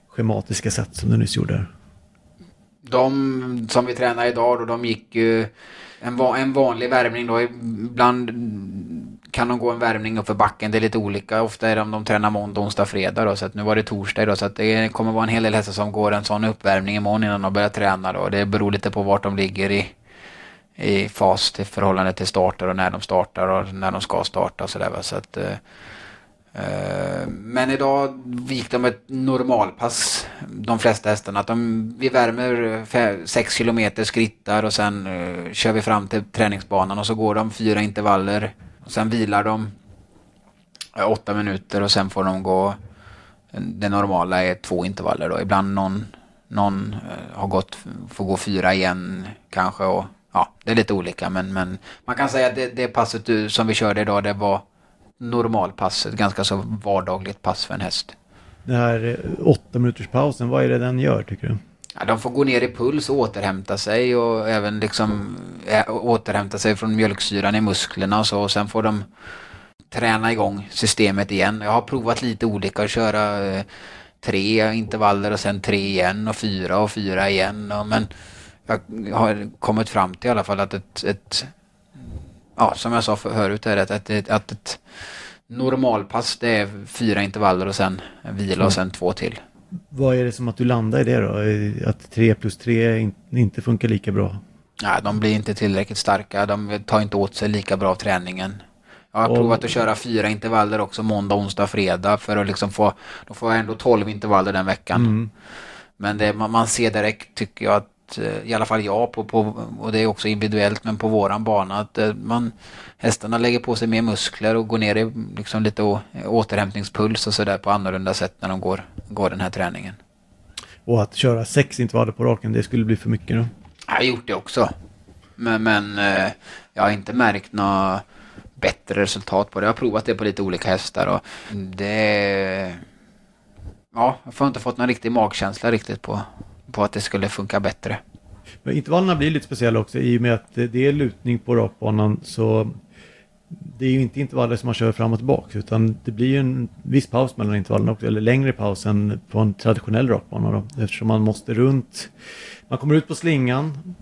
schematiska sätt som du nyss gjorde? De som vi tränar idag då, de gick ju en, va en vanlig värmning då. Ibland kan de gå en värmning upp för backen. Det är lite olika. Ofta är det om de tränar måndag, onsdag, fredag. Då, så att nu var det torsdag då, så att det kommer vara en hel del hästar som går en sån uppvärmning imorgon innan de börjar träna. Då. Det beror lite på vart de ligger i, i fas till förhållande till starter och när de startar och när de ska starta och sådär. Så att, Eh, Eh, men idag gick de ett normalpass, de flesta hästarna. Att de, vi värmer 6 kilometer skrittar och sen uh, kör vi fram till träningsbanan och så går de fyra intervaller. Och sen vilar de uh, åtta minuter och sen får de gå, det normala är två intervaller då. Ibland någon, någon har gått, får gå fyra igen kanske och ja, det är lite olika men, men man kan säga att det, det passet som vi körde idag det var normalpass, ett ganska så vardagligt pass för en häst. Den här eh, åtta minuters pausen, vad är det den gör tycker du? Ja, de får gå ner i puls och återhämta sig och även liksom äh, återhämta sig från mjölksyran i musklerna och så. Och sen får de träna igång systemet igen. Jag har provat lite olika att köra eh, tre intervaller och sen tre igen och fyra och fyra igen. Och, men jag har kommit fram till i alla fall att ett, ett ja, som jag sa förut, är att, att, att ett normalpass det är fyra intervaller och sen vila och sen två till. Vad är det som att du landar i det då? Att tre plus tre inte funkar lika bra? Nej, de blir inte tillräckligt starka. De tar inte åt sig lika bra av träningen. Jag har och... provat att köra fyra intervaller också måndag, onsdag, fredag för att liksom få, då får jag ändå tolv intervaller den veckan. Mm. Men det, man, man ser direkt tycker jag att i alla fall jag, på, på, och det är också individuellt, men på våran bana, att eh, man, hästarna lägger på sig mer muskler och går ner i liksom lite å, återhämtningspuls och sådär på annorlunda sätt när de går, går den här träningen. Och att köra sex intervaller på raken, det skulle bli för mycket då? Jag har gjort det också. Men, men eh, jag har inte märkt några bättre resultat på det. Jag har provat det på lite olika hästar och det... Ja, jag har inte fått någon riktig magkänsla riktigt på, på att det skulle funka bättre. Men intervallerna blir lite speciella också i och med att det är lutning på rakbanan så det är ju inte intervaller som man kör fram och tillbaka utan det blir ju en viss paus mellan intervallerna också, eller längre paus än på en traditionell rakbana då, eftersom man måste runt, man kommer ut på slingan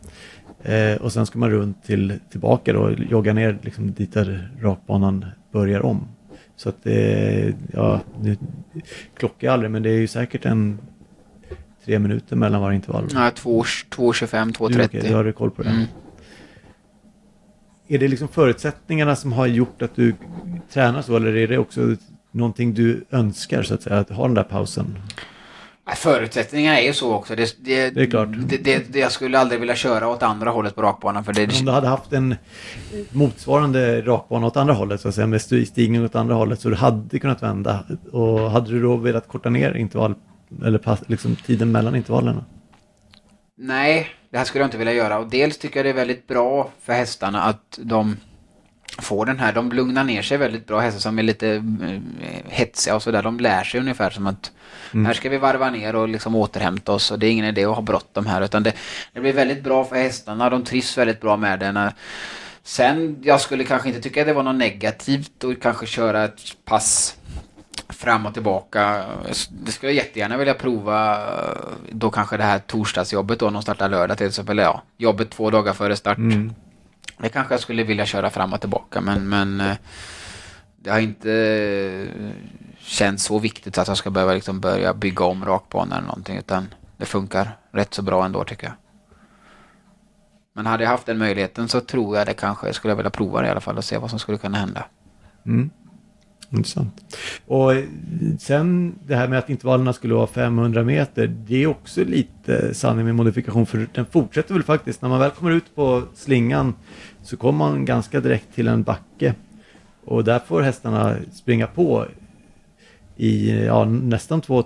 eh, och sen ska man runt till, tillbaka då, jogga ner liksom dit där rakbanan börjar om. Så att det, ja, nu klockar jag aldrig men det är ju säkert en tre minuter mellan varje intervall? Ja, 2.25, 2.30. Okay, du har koll på det. Mm. Är det liksom förutsättningarna som har gjort att du tränar så eller är det också någonting du önskar så att säga, att ha den där pausen? Förutsättningarna är ju så också. Det, det, det är klart. Det, det, jag skulle aldrig vilja köra åt andra hållet på rakbanan. För det, Om du hade haft en motsvarande rakbana åt andra hållet, så att säga, med stigning åt andra hållet, så du hade kunnat vända. Och hade du då velat korta ner intervall, eller pass, liksom tiden mellan intervallerna? Nej, det här skulle jag inte vilja göra. Och dels tycker jag det är väldigt bra för hästarna att de får den här, de lugnar ner sig väldigt bra, hästar som är lite eh, hetsiga och sådär. De lär sig ungefär som att mm. här ska vi varva ner och liksom återhämta oss och det är ingen idé att ha bråttom här utan det, det blir väldigt bra för hästarna, de trivs väldigt bra med det. Sen, jag skulle kanske inte tycka att det var något negativt att kanske köra ett pass fram och tillbaka. Det skulle jag jättegärna vilja prova då kanske det här torsdagsjobbet då, någon startar lördag till exempel. Ja, jobbet två dagar före start. Mm. Det kanske jag skulle vilja köra fram och tillbaka men, men eh, det har inte eh, känts så viktigt att jag ska behöva liksom börja bygga om rakbanan eller någonting utan det funkar rätt så bra ändå tycker jag. Men hade jag haft den möjligheten så tror jag det kanske skulle jag vilja prova det i alla fall och se vad som skulle kunna hända. Mm. Intressant. Och sen det här med att intervallerna skulle vara 500 meter, det är också lite sanning med modifikation för den fortsätter väl faktiskt. När man väl kommer ut på slingan så kommer man ganska direkt till en backe och där får hästarna springa på i ja, nästan två,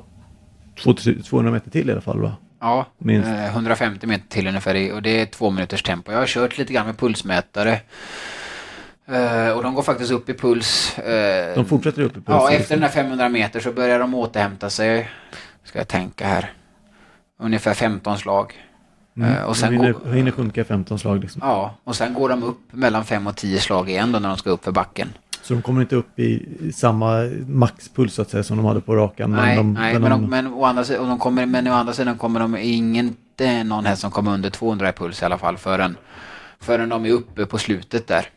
200 meter till i alla fall va? Ja, Minst. 150 eh, meter till ungefär och det är två minuters tempo. Jag har kört lite grann med pulsmätare och de går faktiskt upp i puls. Uh, de fortsätter upp i puls? Ja, efter den här 500 meter så börjar de återhämta sig. Ska jag tänka här. Ungefär 15 slag. Mm. Uh, och sen hinner, går, hinner sjunka 15 slag liksom. Ja, och sen går de upp mellan 5 och 10 slag igen då när de ska upp för backen. Så de kommer inte upp i samma maxpuls så att säga som de hade på rakan? Nej, men, de, nej, men, de, men, å andra sidan, de kommer, men å andra sidan kommer de inte någon häst som kommer under 200 i puls i alla fall förrän, förrän de är uppe på slutet där.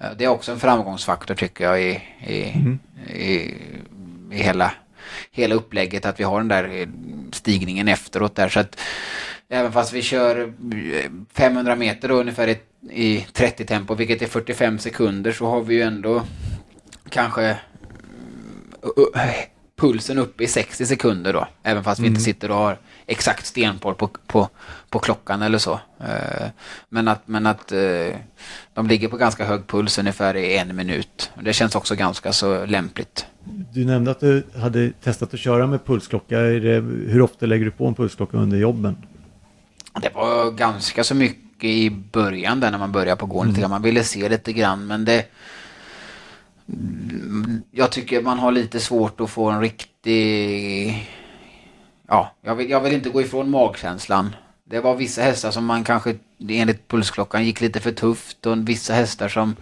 Eh, det är också en framgångsfaktor tycker jag i, i, mm. i, i hela, hela upplägget att vi har den där eh, stigningen efteråt där. Så att även fast vi kör 500 eh, meter då, ungefär i, i 30 tempo, vilket är 45 sekunder, så har vi ju ändå kanske pulsen uppe i 60 sekunder då. Även fast mm. vi inte mm. sitter och har exakt stenpål på, på, på klockan eller så. Eh, men att, men att eh, de ligger på ganska hög puls ungefär i en minut. Det känns också ganska så lämpligt. Du nämnde att du hade testat att köra med pulsklocka. Hur ofta lägger du på en pulsklocka under jobben? Det var ganska så mycket i början där när man började på gården. Mm. Man ville se lite grann men det jag tycker man har lite svårt att få en riktig... Ja, jag vill, jag vill inte gå ifrån magkänslan. Det var vissa hästar som man kanske enligt pulsklockan gick lite för tufft och vissa hästar som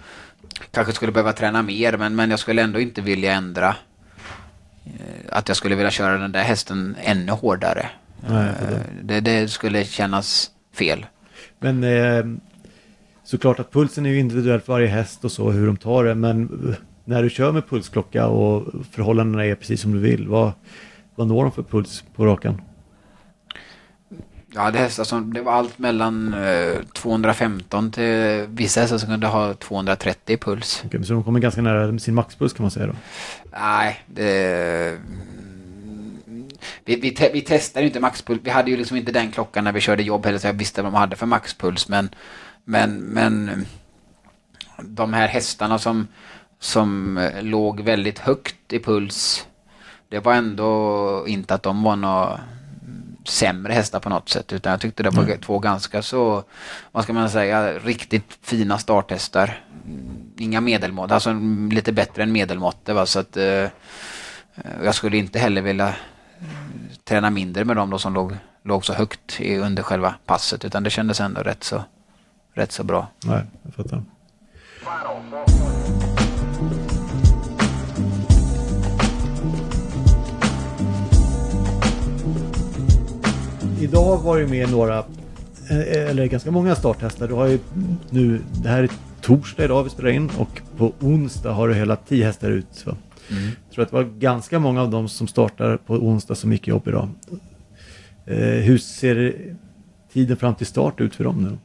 kanske skulle behöva träna mer men, men jag skulle ändå inte vilja ändra. Eh, att jag skulle vilja köra den där hästen ännu hårdare. Nej, det. Eh, det, det skulle kännas fel. Men eh, såklart att pulsen är ju individuellt för varje häst och så hur de tar det men när du kör med pulsklocka och förhållandena är precis som du vill, vad, vad når de för puls på rakan? Ja, det, hästar som, det var allt mellan eh, 215 till vissa hästar som kunde ha 230 i puls. Okay, så de kommer ganska nära sin maxpuls kan man säga då? Nej, det... Vi, vi, te, vi testade inte maxpuls. Vi hade ju liksom inte den klockan när vi körde jobb heller så jag visste vad de hade för maxpuls. Men, men, men de här hästarna som som eh, låg väldigt högt i puls. Det var ändå inte att de var några sämre hästar på något sätt utan jag tyckte det var mm. två ganska så, vad ska man säga, riktigt fina starthästar. Inga medelmått, alltså lite bättre än medelmått va så att eh, jag skulle inte heller vilja träna mindre med dem då som låg, låg så högt i, under själva passet utan det kändes ändå rätt så, rätt så bra. Nej, jag fattar. Idag var det med några, eh, eller ganska många starthästar. Du har ju nu, det här är torsdag idag vi spelar in och på onsdag har du hela tio hästar ut. Mm. Jag tror att det var ganska många av dem som startar på onsdag som gick jobb idag. Eh, hur ser tiden fram till start ut för dem nu?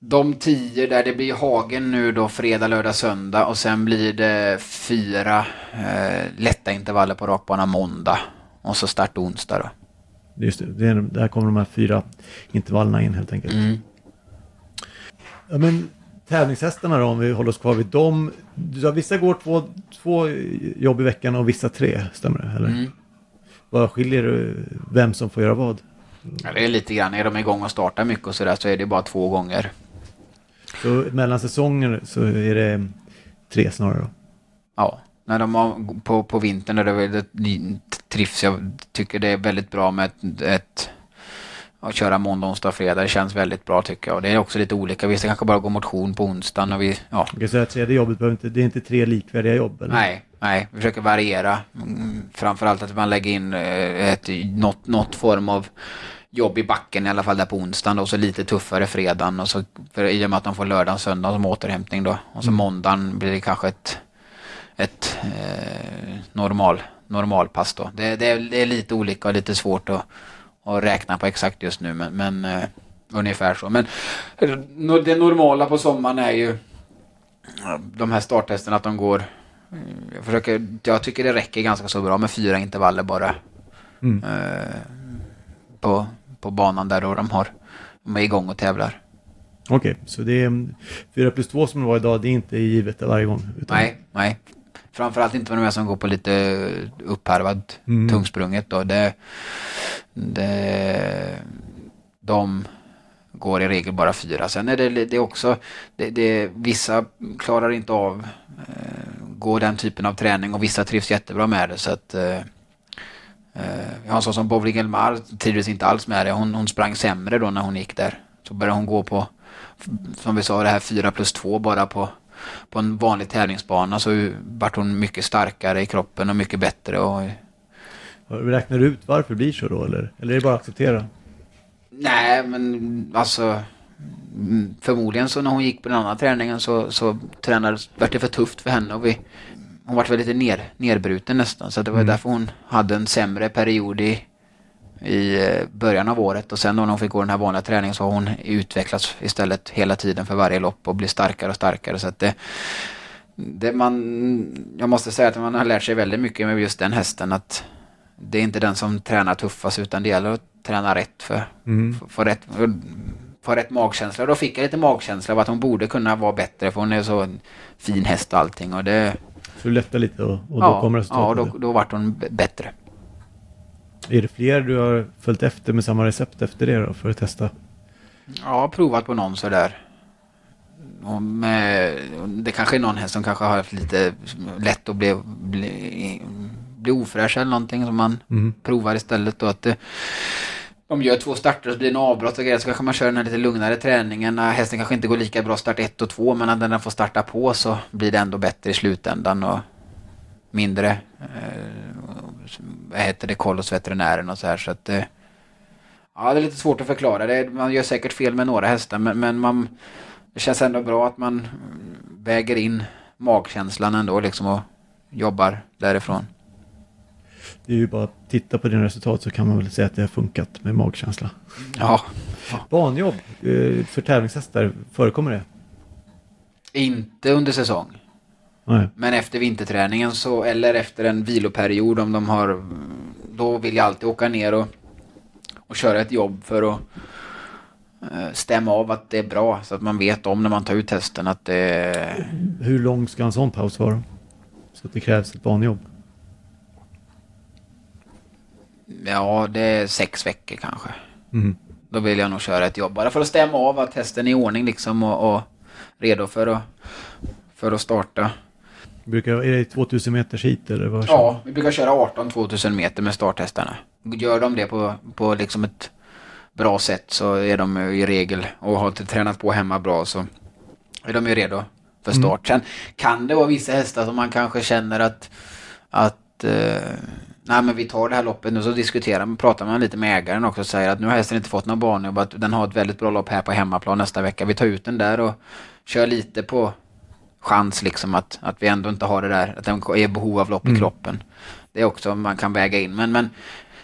De tio där det blir Hagen nu då fredag, lördag, söndag och sen blir det fyra eh, lätta intervaller på rakbana måndag. och så start onsdag då. Just det, är, där kommer de här fyra intervallerna in helt enkelt. Mm. Ja, men tävlingshästarna då, om vi håller oss kvar vid dem. Du sa, vissa går två, två jobb i veckan och vissa tre, stämmer det? Eller? Mm. Vad skiljer vem som får göra vad? Ja, det är lite grann, är de igång och startar mycket och sådär så är det bara två gånger. Så mellan säsonger så är det tre snarare då? Ja, när de har, på, på vintern är det väldigt trivs jag. Tycker det är väldigt bra med ett, ett att köra måndag, onsdag, fredag. Det känns väldigt bra tycker jag. Och det är också lite olika. Vissa kanske bara går motion på onsdagen och vi, ja. Jag kan säga att tredje jobbet behöver inte, det är inte tre likvärdiga jobb? Eller? Nej, nej. Vi försöker variera. Mm, framförallt att man lägger in eh, ett, något, något form av jobb i backen i alla fall där på onsdagen och så lite tuffare fredagen och så för i och med att de får lördagen, söndag som återhämtning då och så mm. måndagen blir det kanske ett ett eh, normal, normalpass då. Det, det, är, det, är, lite olika och lite svårt att, att räkna på exakt just nu men, men eh, ungefär så. Men det normala på sommaren är ju de här starttesterna att de går jag, försöker, jag tycker det räcker ganska så bra med fyra intervaller bara. Mm. Eh, på, på banan där då de har de är igång och tävlar. Okej, okay, så det är 4 plus 2 som det var idag, det är inte givet varje gång? Utan... Nej, nej. Framförallt inte med de som går på lite uppharvad mm. tungsprunget då. Det, det, de går i regel bara fyra. Sen är det, det är också, det, det, vissa klarar inte av eh, gå den typen av träning och vissa trivs jättebra med det. Så att, eh, eh jag har en sån som Bovring Elmar trivdes inte alls med det. Hon, hon sprang sämre då när hon gick där. Så började hon gå på, som vi sa, det här 4 plus 2 bara på på en vanlig tävlingsbana så vart hon mycket starkare i kroppen och mycket bättre. Och... Räknar du ut varför det blir så då eller? Eller är det bara att acceptera? Nej, men alltså förmodligen så när hon gick på den andra träningen så, så tränades, vart det för tufft för henne och vi, hon vart väl lite ner, nerbruten nästan så det var mm. därför hon hade en sämre period i, i eh, början av året och sen då när hon fick gå den här vanliga träningen så har hon utvecklats istället hela tiden för varje lopp och blir starkare och starkare så att det, det man, jag måste säga att man har lärt sig väldigt mycket med just den hästen att det är inte den som tränar tuffast utan det gäller att träna rätt för, mm. för, för rätt få rätt magkänsla. Då fick jag lite magkänsla av att hon borde kunna vara bättre för hon är så fin häst och allting och det... Så du lättar lite och, och då kommer resultatet? Ja, då, då vart hon bättre. Är det fler du har följt efter med samma recept efter det då för att testa? Ja, provat på någon sådär. Och med, det kanske är någon häst som kanske har haft lite lätt att bli, bli, bli ofräsch eller någonting som man mm. provar istället då. Att det, de gör två starter och så blir det en avbrott och grejer så kanske man kör den här lite lugnare träningen. Hästen kanske inte går lika bra start 1 och 2 men när den får starta på så blir det ändå bättre i slutändan och mindre eh, vad heter det, koll hos veterinären och så här så att eh, Ja, det är lite svårt att förklara. Det, man gör säkert fel med några hästar men, men man, det känns ändå bra att man väger in magkänslan ändå liksom och jobbar därifrån. Det är ju bara att titta på dina resultat så kan man väl säga att det har funkat med magkänsla. Ja. Banjobb eh, för tävlingshästar, förekommer det? Inte under säsong. Nej. Men efter vinterträningen så, eller efter en viloperiod om de har, då vill jag alltid åka ner och, och köra ett jobb för att eh, stämma av att det är bra så att man vet om när man tar ut testen att det. Hur lång ska en sån paus vara? Så att det krävs ett banjobb? Ja, det är sex veckor kanske. Mm. Då vill jag nog köra ett jobb bara för att stämma av att testen är i ordning liksom och, och redo för att, för att starta. Brukar, är det 2000 meters hit eller vad? Ja, vi brukar köra 18 2000 meter med starthästarna. Gör de det på, på liksom ett bra sätt så är de i regel och har tränat på hemma bra så är de ju redo för mm. start. Mm. Sen kan det vara vissa hästar som man kanske känner att, att eh, nej men vi tar det här loppet nu så diskuterar man, pratar man lite med ägaren också och säger att nu har hästen inte fått någon banjobb, att den har ett väldigt bra lopp här på hemmaplan nästa vecka. Vi tar ut den där och kör lite på chans liksom att, att vi ändå inte har det där, att den är behov av lopp mm. i kroppen. Det är också man kan väga in. Men, men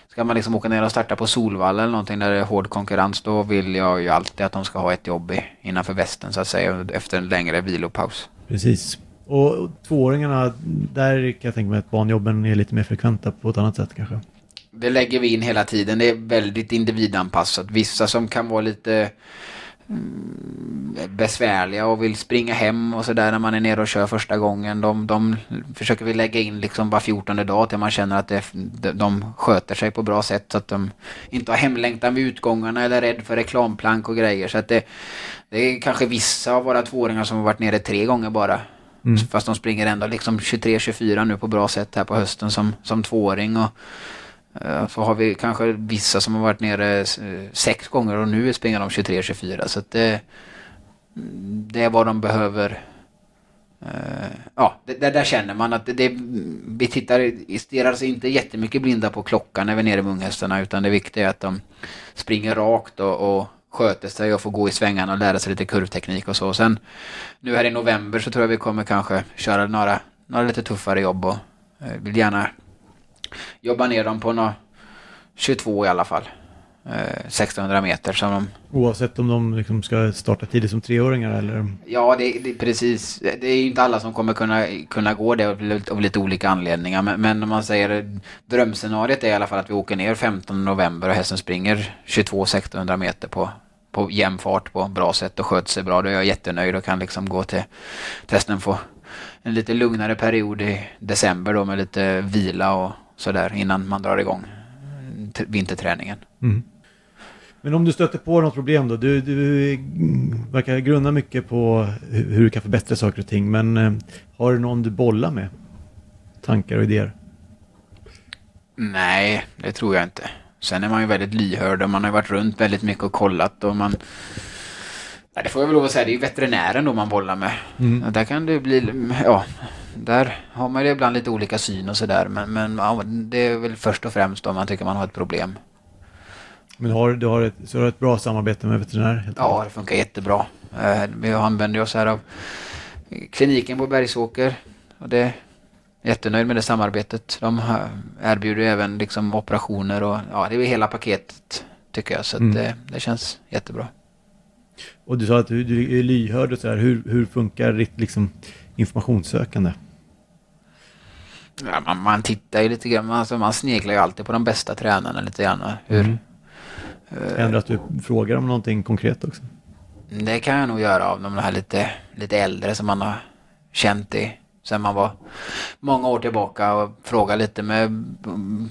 ska man liksom åka ner och starta på Solvalla eller någonting där det är hård konkurrens då vill jag ju alltid att de ska ha ett jobb i, innanför västen så att säga efter en längre vilopaus. Precis. Och tvååringarna, där kan jag tänka mig att barnjobben är lite mer frekventa på ett annat sätt kanske? Det lägger vi in hela tiden. Det är väldigt individanpassat. Vissa som kan vara lite mm, besvärliga och vill springa hem och sådär när man är nere och kör första gången. De, de försöker vi lägga in liksom var 14 dag till man känner att det, de sköter sig på bra sätt så att de inte har hemlängtan vid utgångarna eller är rädd för reklamplank och grejer. Så att det, det är kanske vissa av våra tvååringar som har varit nere tre gånger bara. Mm. Fast de springer ändå liksom 23-24 nu på bra sätt här på hösten som, som tvååring. Och, Eh, så har vi kanske vissa som har varit nere eh, sex gånger och nu springer de 23-24. Så att det, mm, det är vad de behöver. Eh, ja, det, där känner man att det, det, vi tittar, stirrar sig inte jättemycket blinda på klockan när vi är nere med unghästarna utan det viktiga är att de springer rakt och, och sköter sig och får gå i svängarna och lära sig lite kurvteknik och så. Sen nu här i november så tror jag vi kommer kanske köra några, några lite tuffare jobb och vill gärna jobba ner dem på några 22 i alla fall. 1600 eh, meter. Som de... Oavsett om de liksom ska starta tidigt som treåringar eller? Ja, det, det, precis. Det är ju inte alla som kommer kunna, kunna gå det av, av lite olika anledningar. Men, men om man säger drömscenariet är i alla fall att vi åker ner 15 november och hästen springer 22 1600 meter på, på jämn fart på bra sätt och sköter sig bra. Då är jag jättenöjd och kan liksom gå till testen få en lite lugnare period i december då med lite vila och sådär innan man drar igång vinterträningen. Mm. Men om du stöter på något problem då? Du, du verkar grunna mycket på hur du kan förbättra saker och ting. Men eh, har du någon du bollar med? Tankar och idéer? Nej, det tror jag inte. Sen är man ju väldigt lyhörd och man har varit runt väldigt mycket och kollat och man... Ja, det får jag väl lov att säga, det är ju veterinären då man bollar med. Mm. Där kan det bli... Ja, där har man ju ibland lite olika syn och sådär. Men, men det är väl först och främst om man tycker man har ett problem. Men har, du har ett, så har du ett bra samarbete med veterinär? Ja, det funkar jättebra. Eh, vi använder oss här av kliniken på Bergsåker. Och det är jättenöjd med det samarbetet. De erbjuder även liksom operationer och ja, det är hela paketet tycker jag. Så mm. det, det känns jättebra. Och du sa att du, du är lyhörd och så här. Hur, hur funkar ditt liksom, informationssökande? Ja, man, man tittar ju lite grann, alltså man sneglar ju alltid på de bästa tränarna lite grann. Hur, mm. Händer att du frågar om någonting konkret också? Det kan jag nog göra av de här lite, lite äldre som man har känt i sen man var många år tillbaka och fråga lite med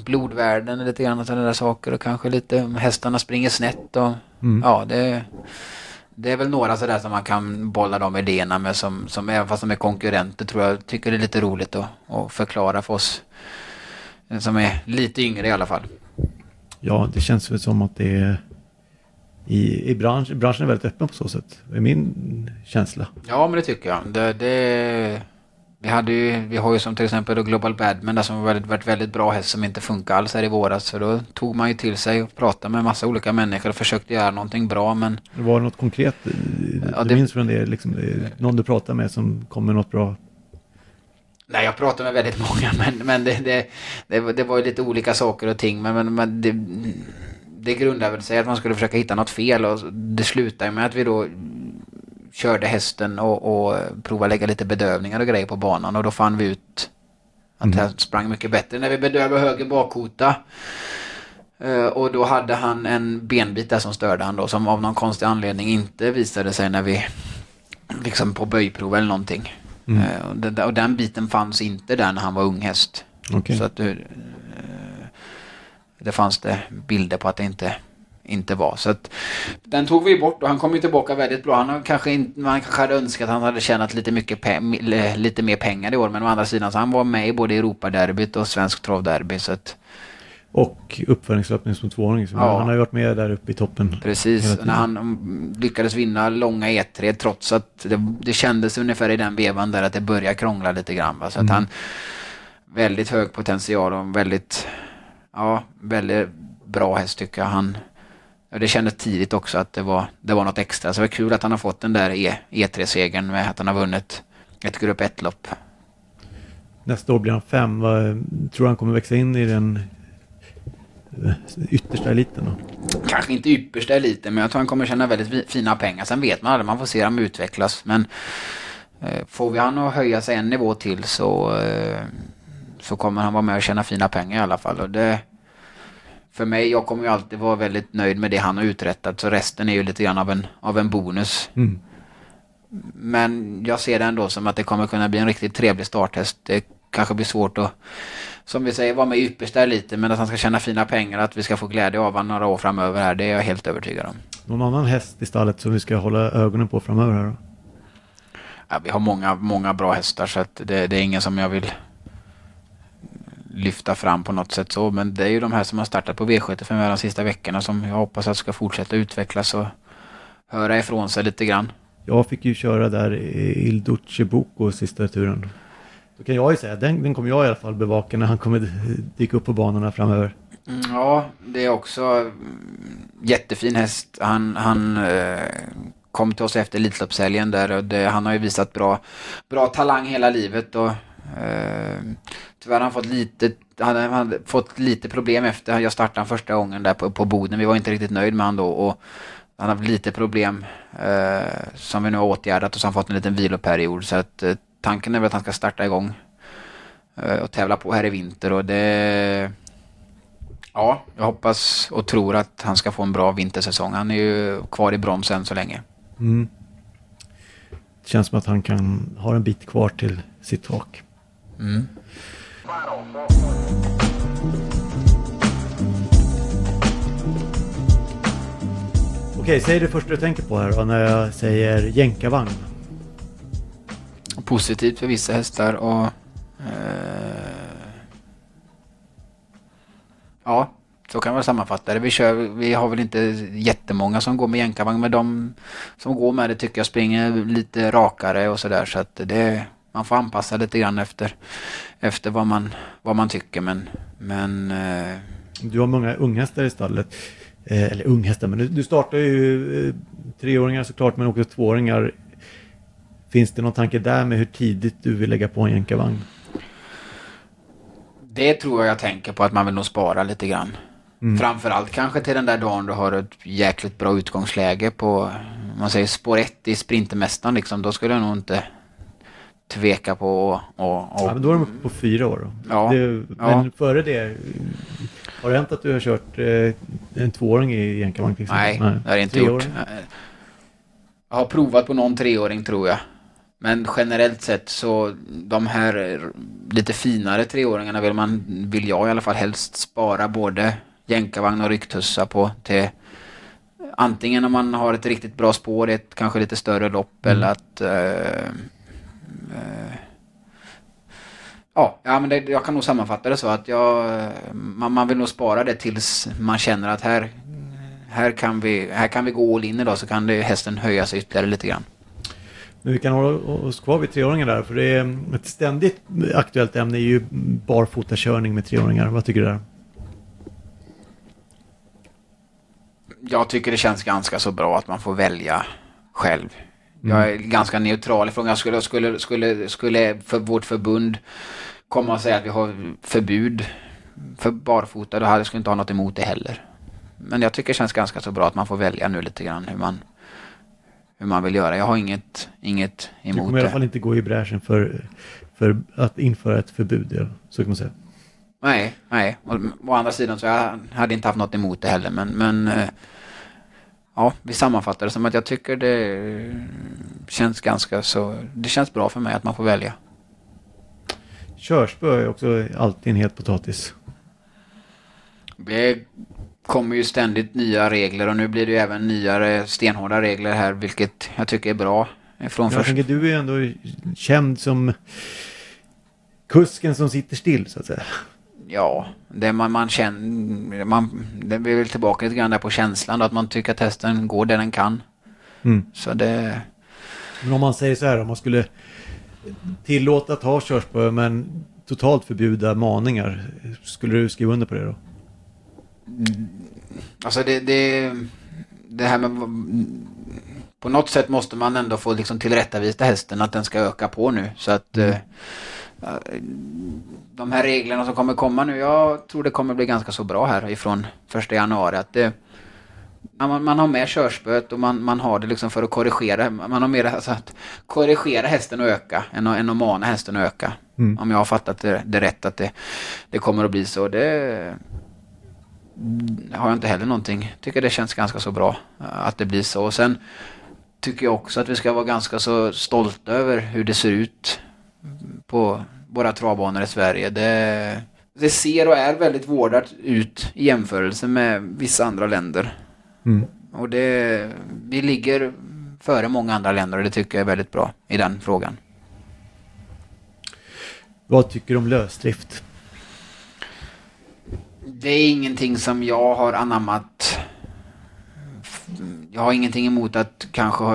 blodvärden och lite grann sådana där saker och kanske lite om hästarna springer snett och mm. ja det det är väl några sådär som man kan bolla de idéerna med som, som även fast de är konkurrenter tror jag tycker det är lite roligt att, att förklara för oss som är lite yngre i alla fall. Ja, det känns väl som att det är i, i bransch, branschen är väldigt öppen på så sätt. Det är min känsla. Ja, men det tycker jag. Det, det, vi, hade ju, vi har ju som till exempel då Global där som har varit, väldigt bra häst som inte funkar alls här i våras. Så då tog man ju till sig och pratade med massa olika människor och försökte göra någonting bra men... Var det något konkret ja, du det... minns från det, liksom, det, någon du pratade med som kom med något bra? Nej, jag pratade med väldigt många men, men det, det, det, det var ju lite olika saker och ting men, men, men det, det grundade väl sig att man skulle försöka hitta något fel och det slutade med att vi då körde hästen och, och provade lägga lite bedövningar och grejer på banan och då fann vi ut att mm. det sprang mycket bättre när vi bedövade höger bakkota. Uh, och då hade han en benbit där som störde han då som av någon konstig anledning inte visade sig när vi liksom på böjprov eller någonting. Mm. Uh, och, den biten fanns inte där när han var unghäst. Okay. Så att uh, det fanns det bilder på att det inte inte var. Så att, den tog vi bort och han kom ju tillbaka väldigt bra. Han kanske inte, man kanske hade önskat att han hade tjänat lite, mycket lite mer pengar i år. Men å andra sidan så han var med i både Europaderbyt och Svensk Travderby. Så att, och uppföringslöpning som tvååring. Ja. Han har ju varit med där uppe i toppen. Precis, när han lyckades vinna långa E3 trots att det, det kändes ungefär i den vevan där att det började krångla lite grann. Va? Så mm. att han väldigt hög potential och väldigt, ja, väldigt bra häst tycker jag. Han, det kändes tidigt också att det var, det var något extra. Så det var kul att han har fått den där e, E3-segern med att han har vunnit ett grupp 1-lopp. Nästa år blir han fem. Vad, tror han kommer växa in i den eh, yttersta eliten då? Kanske inte yppersta eliten, men jag tror han kommer tjäna väldigt fina pengar. Sen vet man aldrig, man får se dem utvecklas. Men eh, får vi han att höja sig en nivå till så, eh, så kommer han vara med och tjäna fina pengar i alla fall. Och det, för mig, jag kommer ju alltid vara väldigt nöjd med det han har uträttat. Så resten är ju lite grann av en, av en bonus. Mm. Men jag ser det ändå som att det kommer kunna bli en riktigt trevlig starthäst. Det kanske blir svårt att, som vi säger, vara med ypperst där lite. Men att han ska tjäna fina pengar, att vi ska få glädje av honom några år framöver här, det är jag helt övertygad om. Någon annan häst i stallet som vi ska hålla ögonen på framöver här då? Ja, vi har många, många bra hästar så att det, det är ingen som jag vill lyfta fram på något sätt så. Men det är ju de här som har startat på V75 de sista veckorna som jag hoppas att ska fortsätta utvecklas och höra ifrån sig lite grann. Jag fick ju köra där i Il Duce Bocco sista turen. Då kan jag ju säga, den, den kommer jag i alla fall bevaka när han kommer dyka upp på banorna framöver. Mm, ja, det är också mm, jättefin häst. Han, han eh, kom till oss efter Elitloppshelgen där och det, han har ju visat bra, bra talang hela livet och eh, tyvärr har han fått lite, han, han fått lite problem efter jag startade första gången där på, på Boden. Vi var inte riktigt nöjd med han då och han har haft lite problem eh, som vi nu har åtgärdat och så har han fått en liten viloperiod så att eh, tanken är väl att han ska starta igång eh, och tävla på här i vinter och det Ja, jag hoppas och tror att han ska få en bra vintersäsong. Han är ju kvar i broms än så länge. Mm. Det känns som att han kan ha en bit kvar till sitt tak. Mm. Okej, säg det första du tänker på här då, när jag säger jänkarvagn. Positivt för vissa hästar och... Eh, ja, så kan man sammanfatta det. Vi, kör, vi har väl inte jättemånga som går med jänkarvagn, men de som går med det tycker jag springer lite rakare och sådär. Så att det, man får anpassa lite grann efter, efter vad, man, vad man tycker. Men, men eh, Du har många unghästar i stallet. Eh, eller unghästar, men du, du startar ju eh, treåringar såklart, men också tvååringar. Finns det någon tanke där med hur tidigt du vill lägga på en jänkarvagn? det tror jag jag tänker på att man vill nog spara lite grann. Mm. Framförallt kanske till den där dagen du har ett jäkligt bra utgångsläge på, man säger spår 1 i Sprintermästaren liksom. Då skulle jag nog inte tveka på och, och, Ja, men då är de uppe på fyra år. Då. Ja, Det, men ja. före det, har det hänt att du har kört eh, en tvååring i jänkarvagn till exempel? Nej, det har jag inte Treåring? gjort. Jag har provat på någon treåring tror jag. Men generellt sett så de här lite finare treåringarna vill man, vill jag i alla fall helst spara både jänkarvagn och rycktussa på till antingen om man har ett riktigt bra spår i ett kanske lite större lopp Mm. eller att eh, Ja, ja men det, jag kan nog sammanfatta det så att jag, man, man vill nog spara det tills man känner att här, här, kan, vi, här kan vi gå all in idag så kan det, hästen höja sig ytterligare lite grann. Men vi kan hålla oss kvar vid treåringar där, för det är ett ständigt aktuellt ämne är ju barfotakörning med treåringar. Vad tycker du där? Jag tycker det känns ganska så bra att man får välja själv. Jag är ganska neutral i frågan. Skulle, skulle, skulle, skulle för vårt förbund komma och säga att vi har förbud för barfota, då hade jag inte ha något emot det heller. Men jag tycker det känns ganska så bra att man får välja nu lite grann hur man, hur man vill göra. Jag har inget, inget Du emot kommer i alla det. fall inte gå i bräschen för, för att införa ett förbud, ja, så kan man säga. Nej, nej. Å, å andra sidan så jag hade inte haft något emot det heller. Men, men eh, ja, vi sammanfattar det som att jag tycker det känns ganska så... Det känns bra för mig att man får välja. Körspö är också alltid en het potatis. Det kommer ju ständigt nya regler och nu blir det ju även nyare stenhårda regler här vilket jag tycker är bra. Från Jag först... tänker, du är ändå känd som kusken som sitter still, så att säga. Ja, det man, man känner... Man, det är väl tillbaka lite grann där på känslan då, att man tycker att hästen går där den kan. Mm. Så det... Men om man säger så här, om man skulle tillåta att ha körspö men totalt förbjuda maningar, skulle du skriva under på det då? Alltså det, det, det här med... På något sätt måste man ändå få liksom tillrättavisa hästen att den ska öka på nu. Så att... Mm. De här reglerna som kommer komma nu, jag tror det kommer bli ganska så bra här ifrån första januari. Att det, man, man har med körspöet och man, man har det liksom för att korrigera. Man har mer alltså att korrigera hästen och öka än att, än att mana hästen att öka. Mm. Om jag har fattat det, det rätt att det, det kommer att bli så. Det, har jag inte heller någonting. Tycker det känns ganska så bra eh, att det blir så. Och sen tycker jag också att vi ska vara ganska så stolta över hur det ser ut på våra travbanor i Sverige. Det, det ser och är väldigt vårdat ut i jämförelse med vissa andra länder. Mm. Och det, vi ligger före många andra länder och det tycker jag är väldigt bra i den frågan. Vad tycker du om lösdrift? Det är ingenting som jag har anammat. Jag har ingenting emot att kanske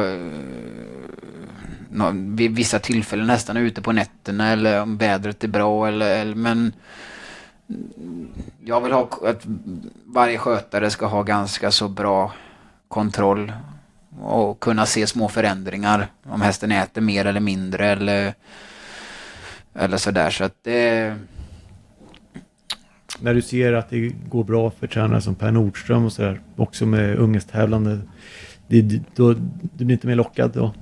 vid vissa tillfällen nästan ute på nätterna eller om vädret är bra eller, eller men jag vill ha att varje skötare ska ha ganska så bra kontroll och kunna se små förändringar om hästen äter mer eller mindre eller eller sådär så att det när du ser att det går bra för tränare som Per Nordström och sådär, också med ungesttävlande, det, då, du blir inte mer lockad då?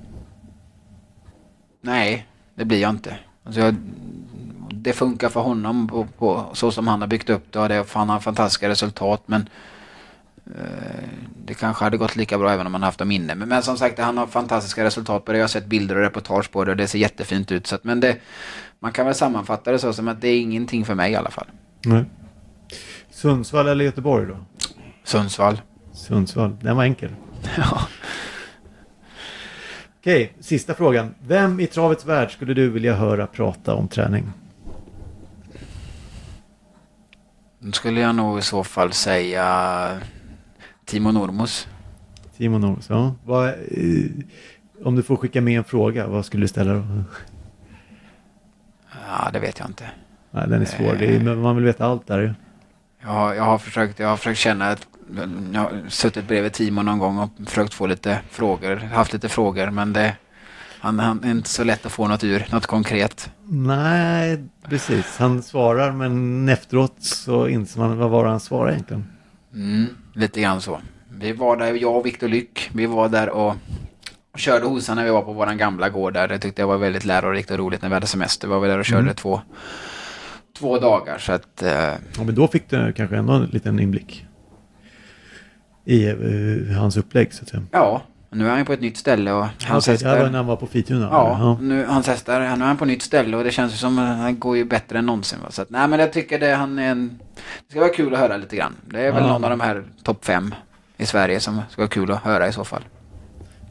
Nej, det blir jag inte. Alltså jag, det funkar för honom på, på, så som han har byggt upp det och det, han har fantastiska resultat men eh, det kanske hade gått lika bra även om han haft dem inne. Men, men som sagt, han har fantastiska resultat på det. Jag har sett bilder och reportage på det och det ser jättefint ut. Så att, men det, man kan väl sammanfatta det så som att det är ingenting för mig i alla fall. Nej. Sundsvall eller Göteborg då? Sundsvall. Sundsvall, den var enkel. ja. Okej, sista frågan. Vem i travets värld skulle du vilja höra prata om träning? Då skulle jag nog i så fall säga Timo Normos. Timo Normos, ja. Vad, eh, om du får skicka med en fråga, vad skulle du ställa då? Ja, det vet jag inte. Nej, den är svår. Är, man vill veta allt där Ja, jag har försökt, jag har försökt känna att jag har suttit bredvid Timo någon gång och försökt få lite frågor, haft lite frågor men det han, han är inte så lätt att få något ur, något konkret. Nej, precis. Han svarar men efteråt så inser man vad var han svarade egentligen. Mm, lite grann så. Vi var där, jag och Viktor Lyck, vi var där och körde hosan när vi var på våran gamla gård där. Det tyckte jag var väldigt lärorikt och roligt när vi hade semester. Vi var där och körde mm. två, två dagar så att... Eh... Ja, men då fick du kanske ändå en liten inblick i uh, hans upplägg så att säga. Ja, nu är han på ett nytt ställe och hans okay, hästar... när han var på Fituna? Ja, ja, nu, hans hästar, nu är han på ett nytt ställe och det känns som att han går ju bättre än någonsin. Va? Så att, nej men jag tycker det, han är en... Det ska vara kul att höra lite grann. Det är väl ja. någon av de här topp fem i Sverige som ska vara kul att höra i så fall.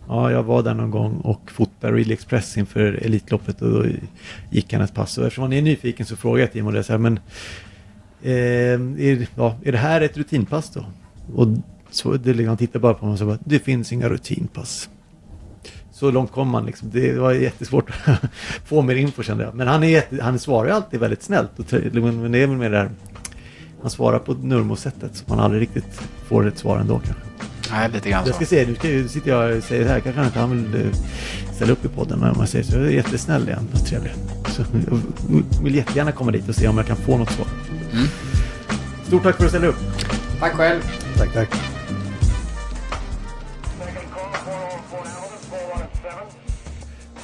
Ja, jag var där någon gång och fotade Real Express inför Elitloppet och då gick han ett pass. Och eftersom han är nyfiken så frågade jag Timo det så här, men eh, är, ja, är det här ett rutinpass då? Och så det, han tittade bara på mig och sa det finns inga rutinpass. Så långt kom man liksom. Det var jättesvårt att få mer info kände jag. Men han, är jätte, han svarar alltid väldigt snällt. Men det är väl mer det här, han svarar på Nurmo-sättet så man aldrig riktigt får ett svar ändå kanske. Nej, lite grann Jag ska se, nu ska, sitter jag och säger det här, kanske inte han vill eh, ställa upp i podden när man säger så. Jag är jättesnäll igen och trevlig. Så jag vill jättegärna komma dit och se om jag kan få något svar. Mm. Stort tack för att du ställde upp. Tack själv. Tack, tack.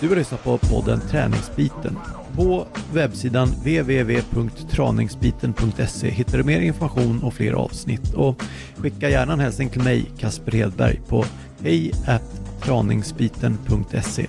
Du har lyssnat på podden Träningsbiten. På webbsidan www.traningsbiten.se hittar du mer information och fler avsnitt. Och skicka gärna en hälsning till mig, Kasper Hedberg, på hej traningsbiten.se.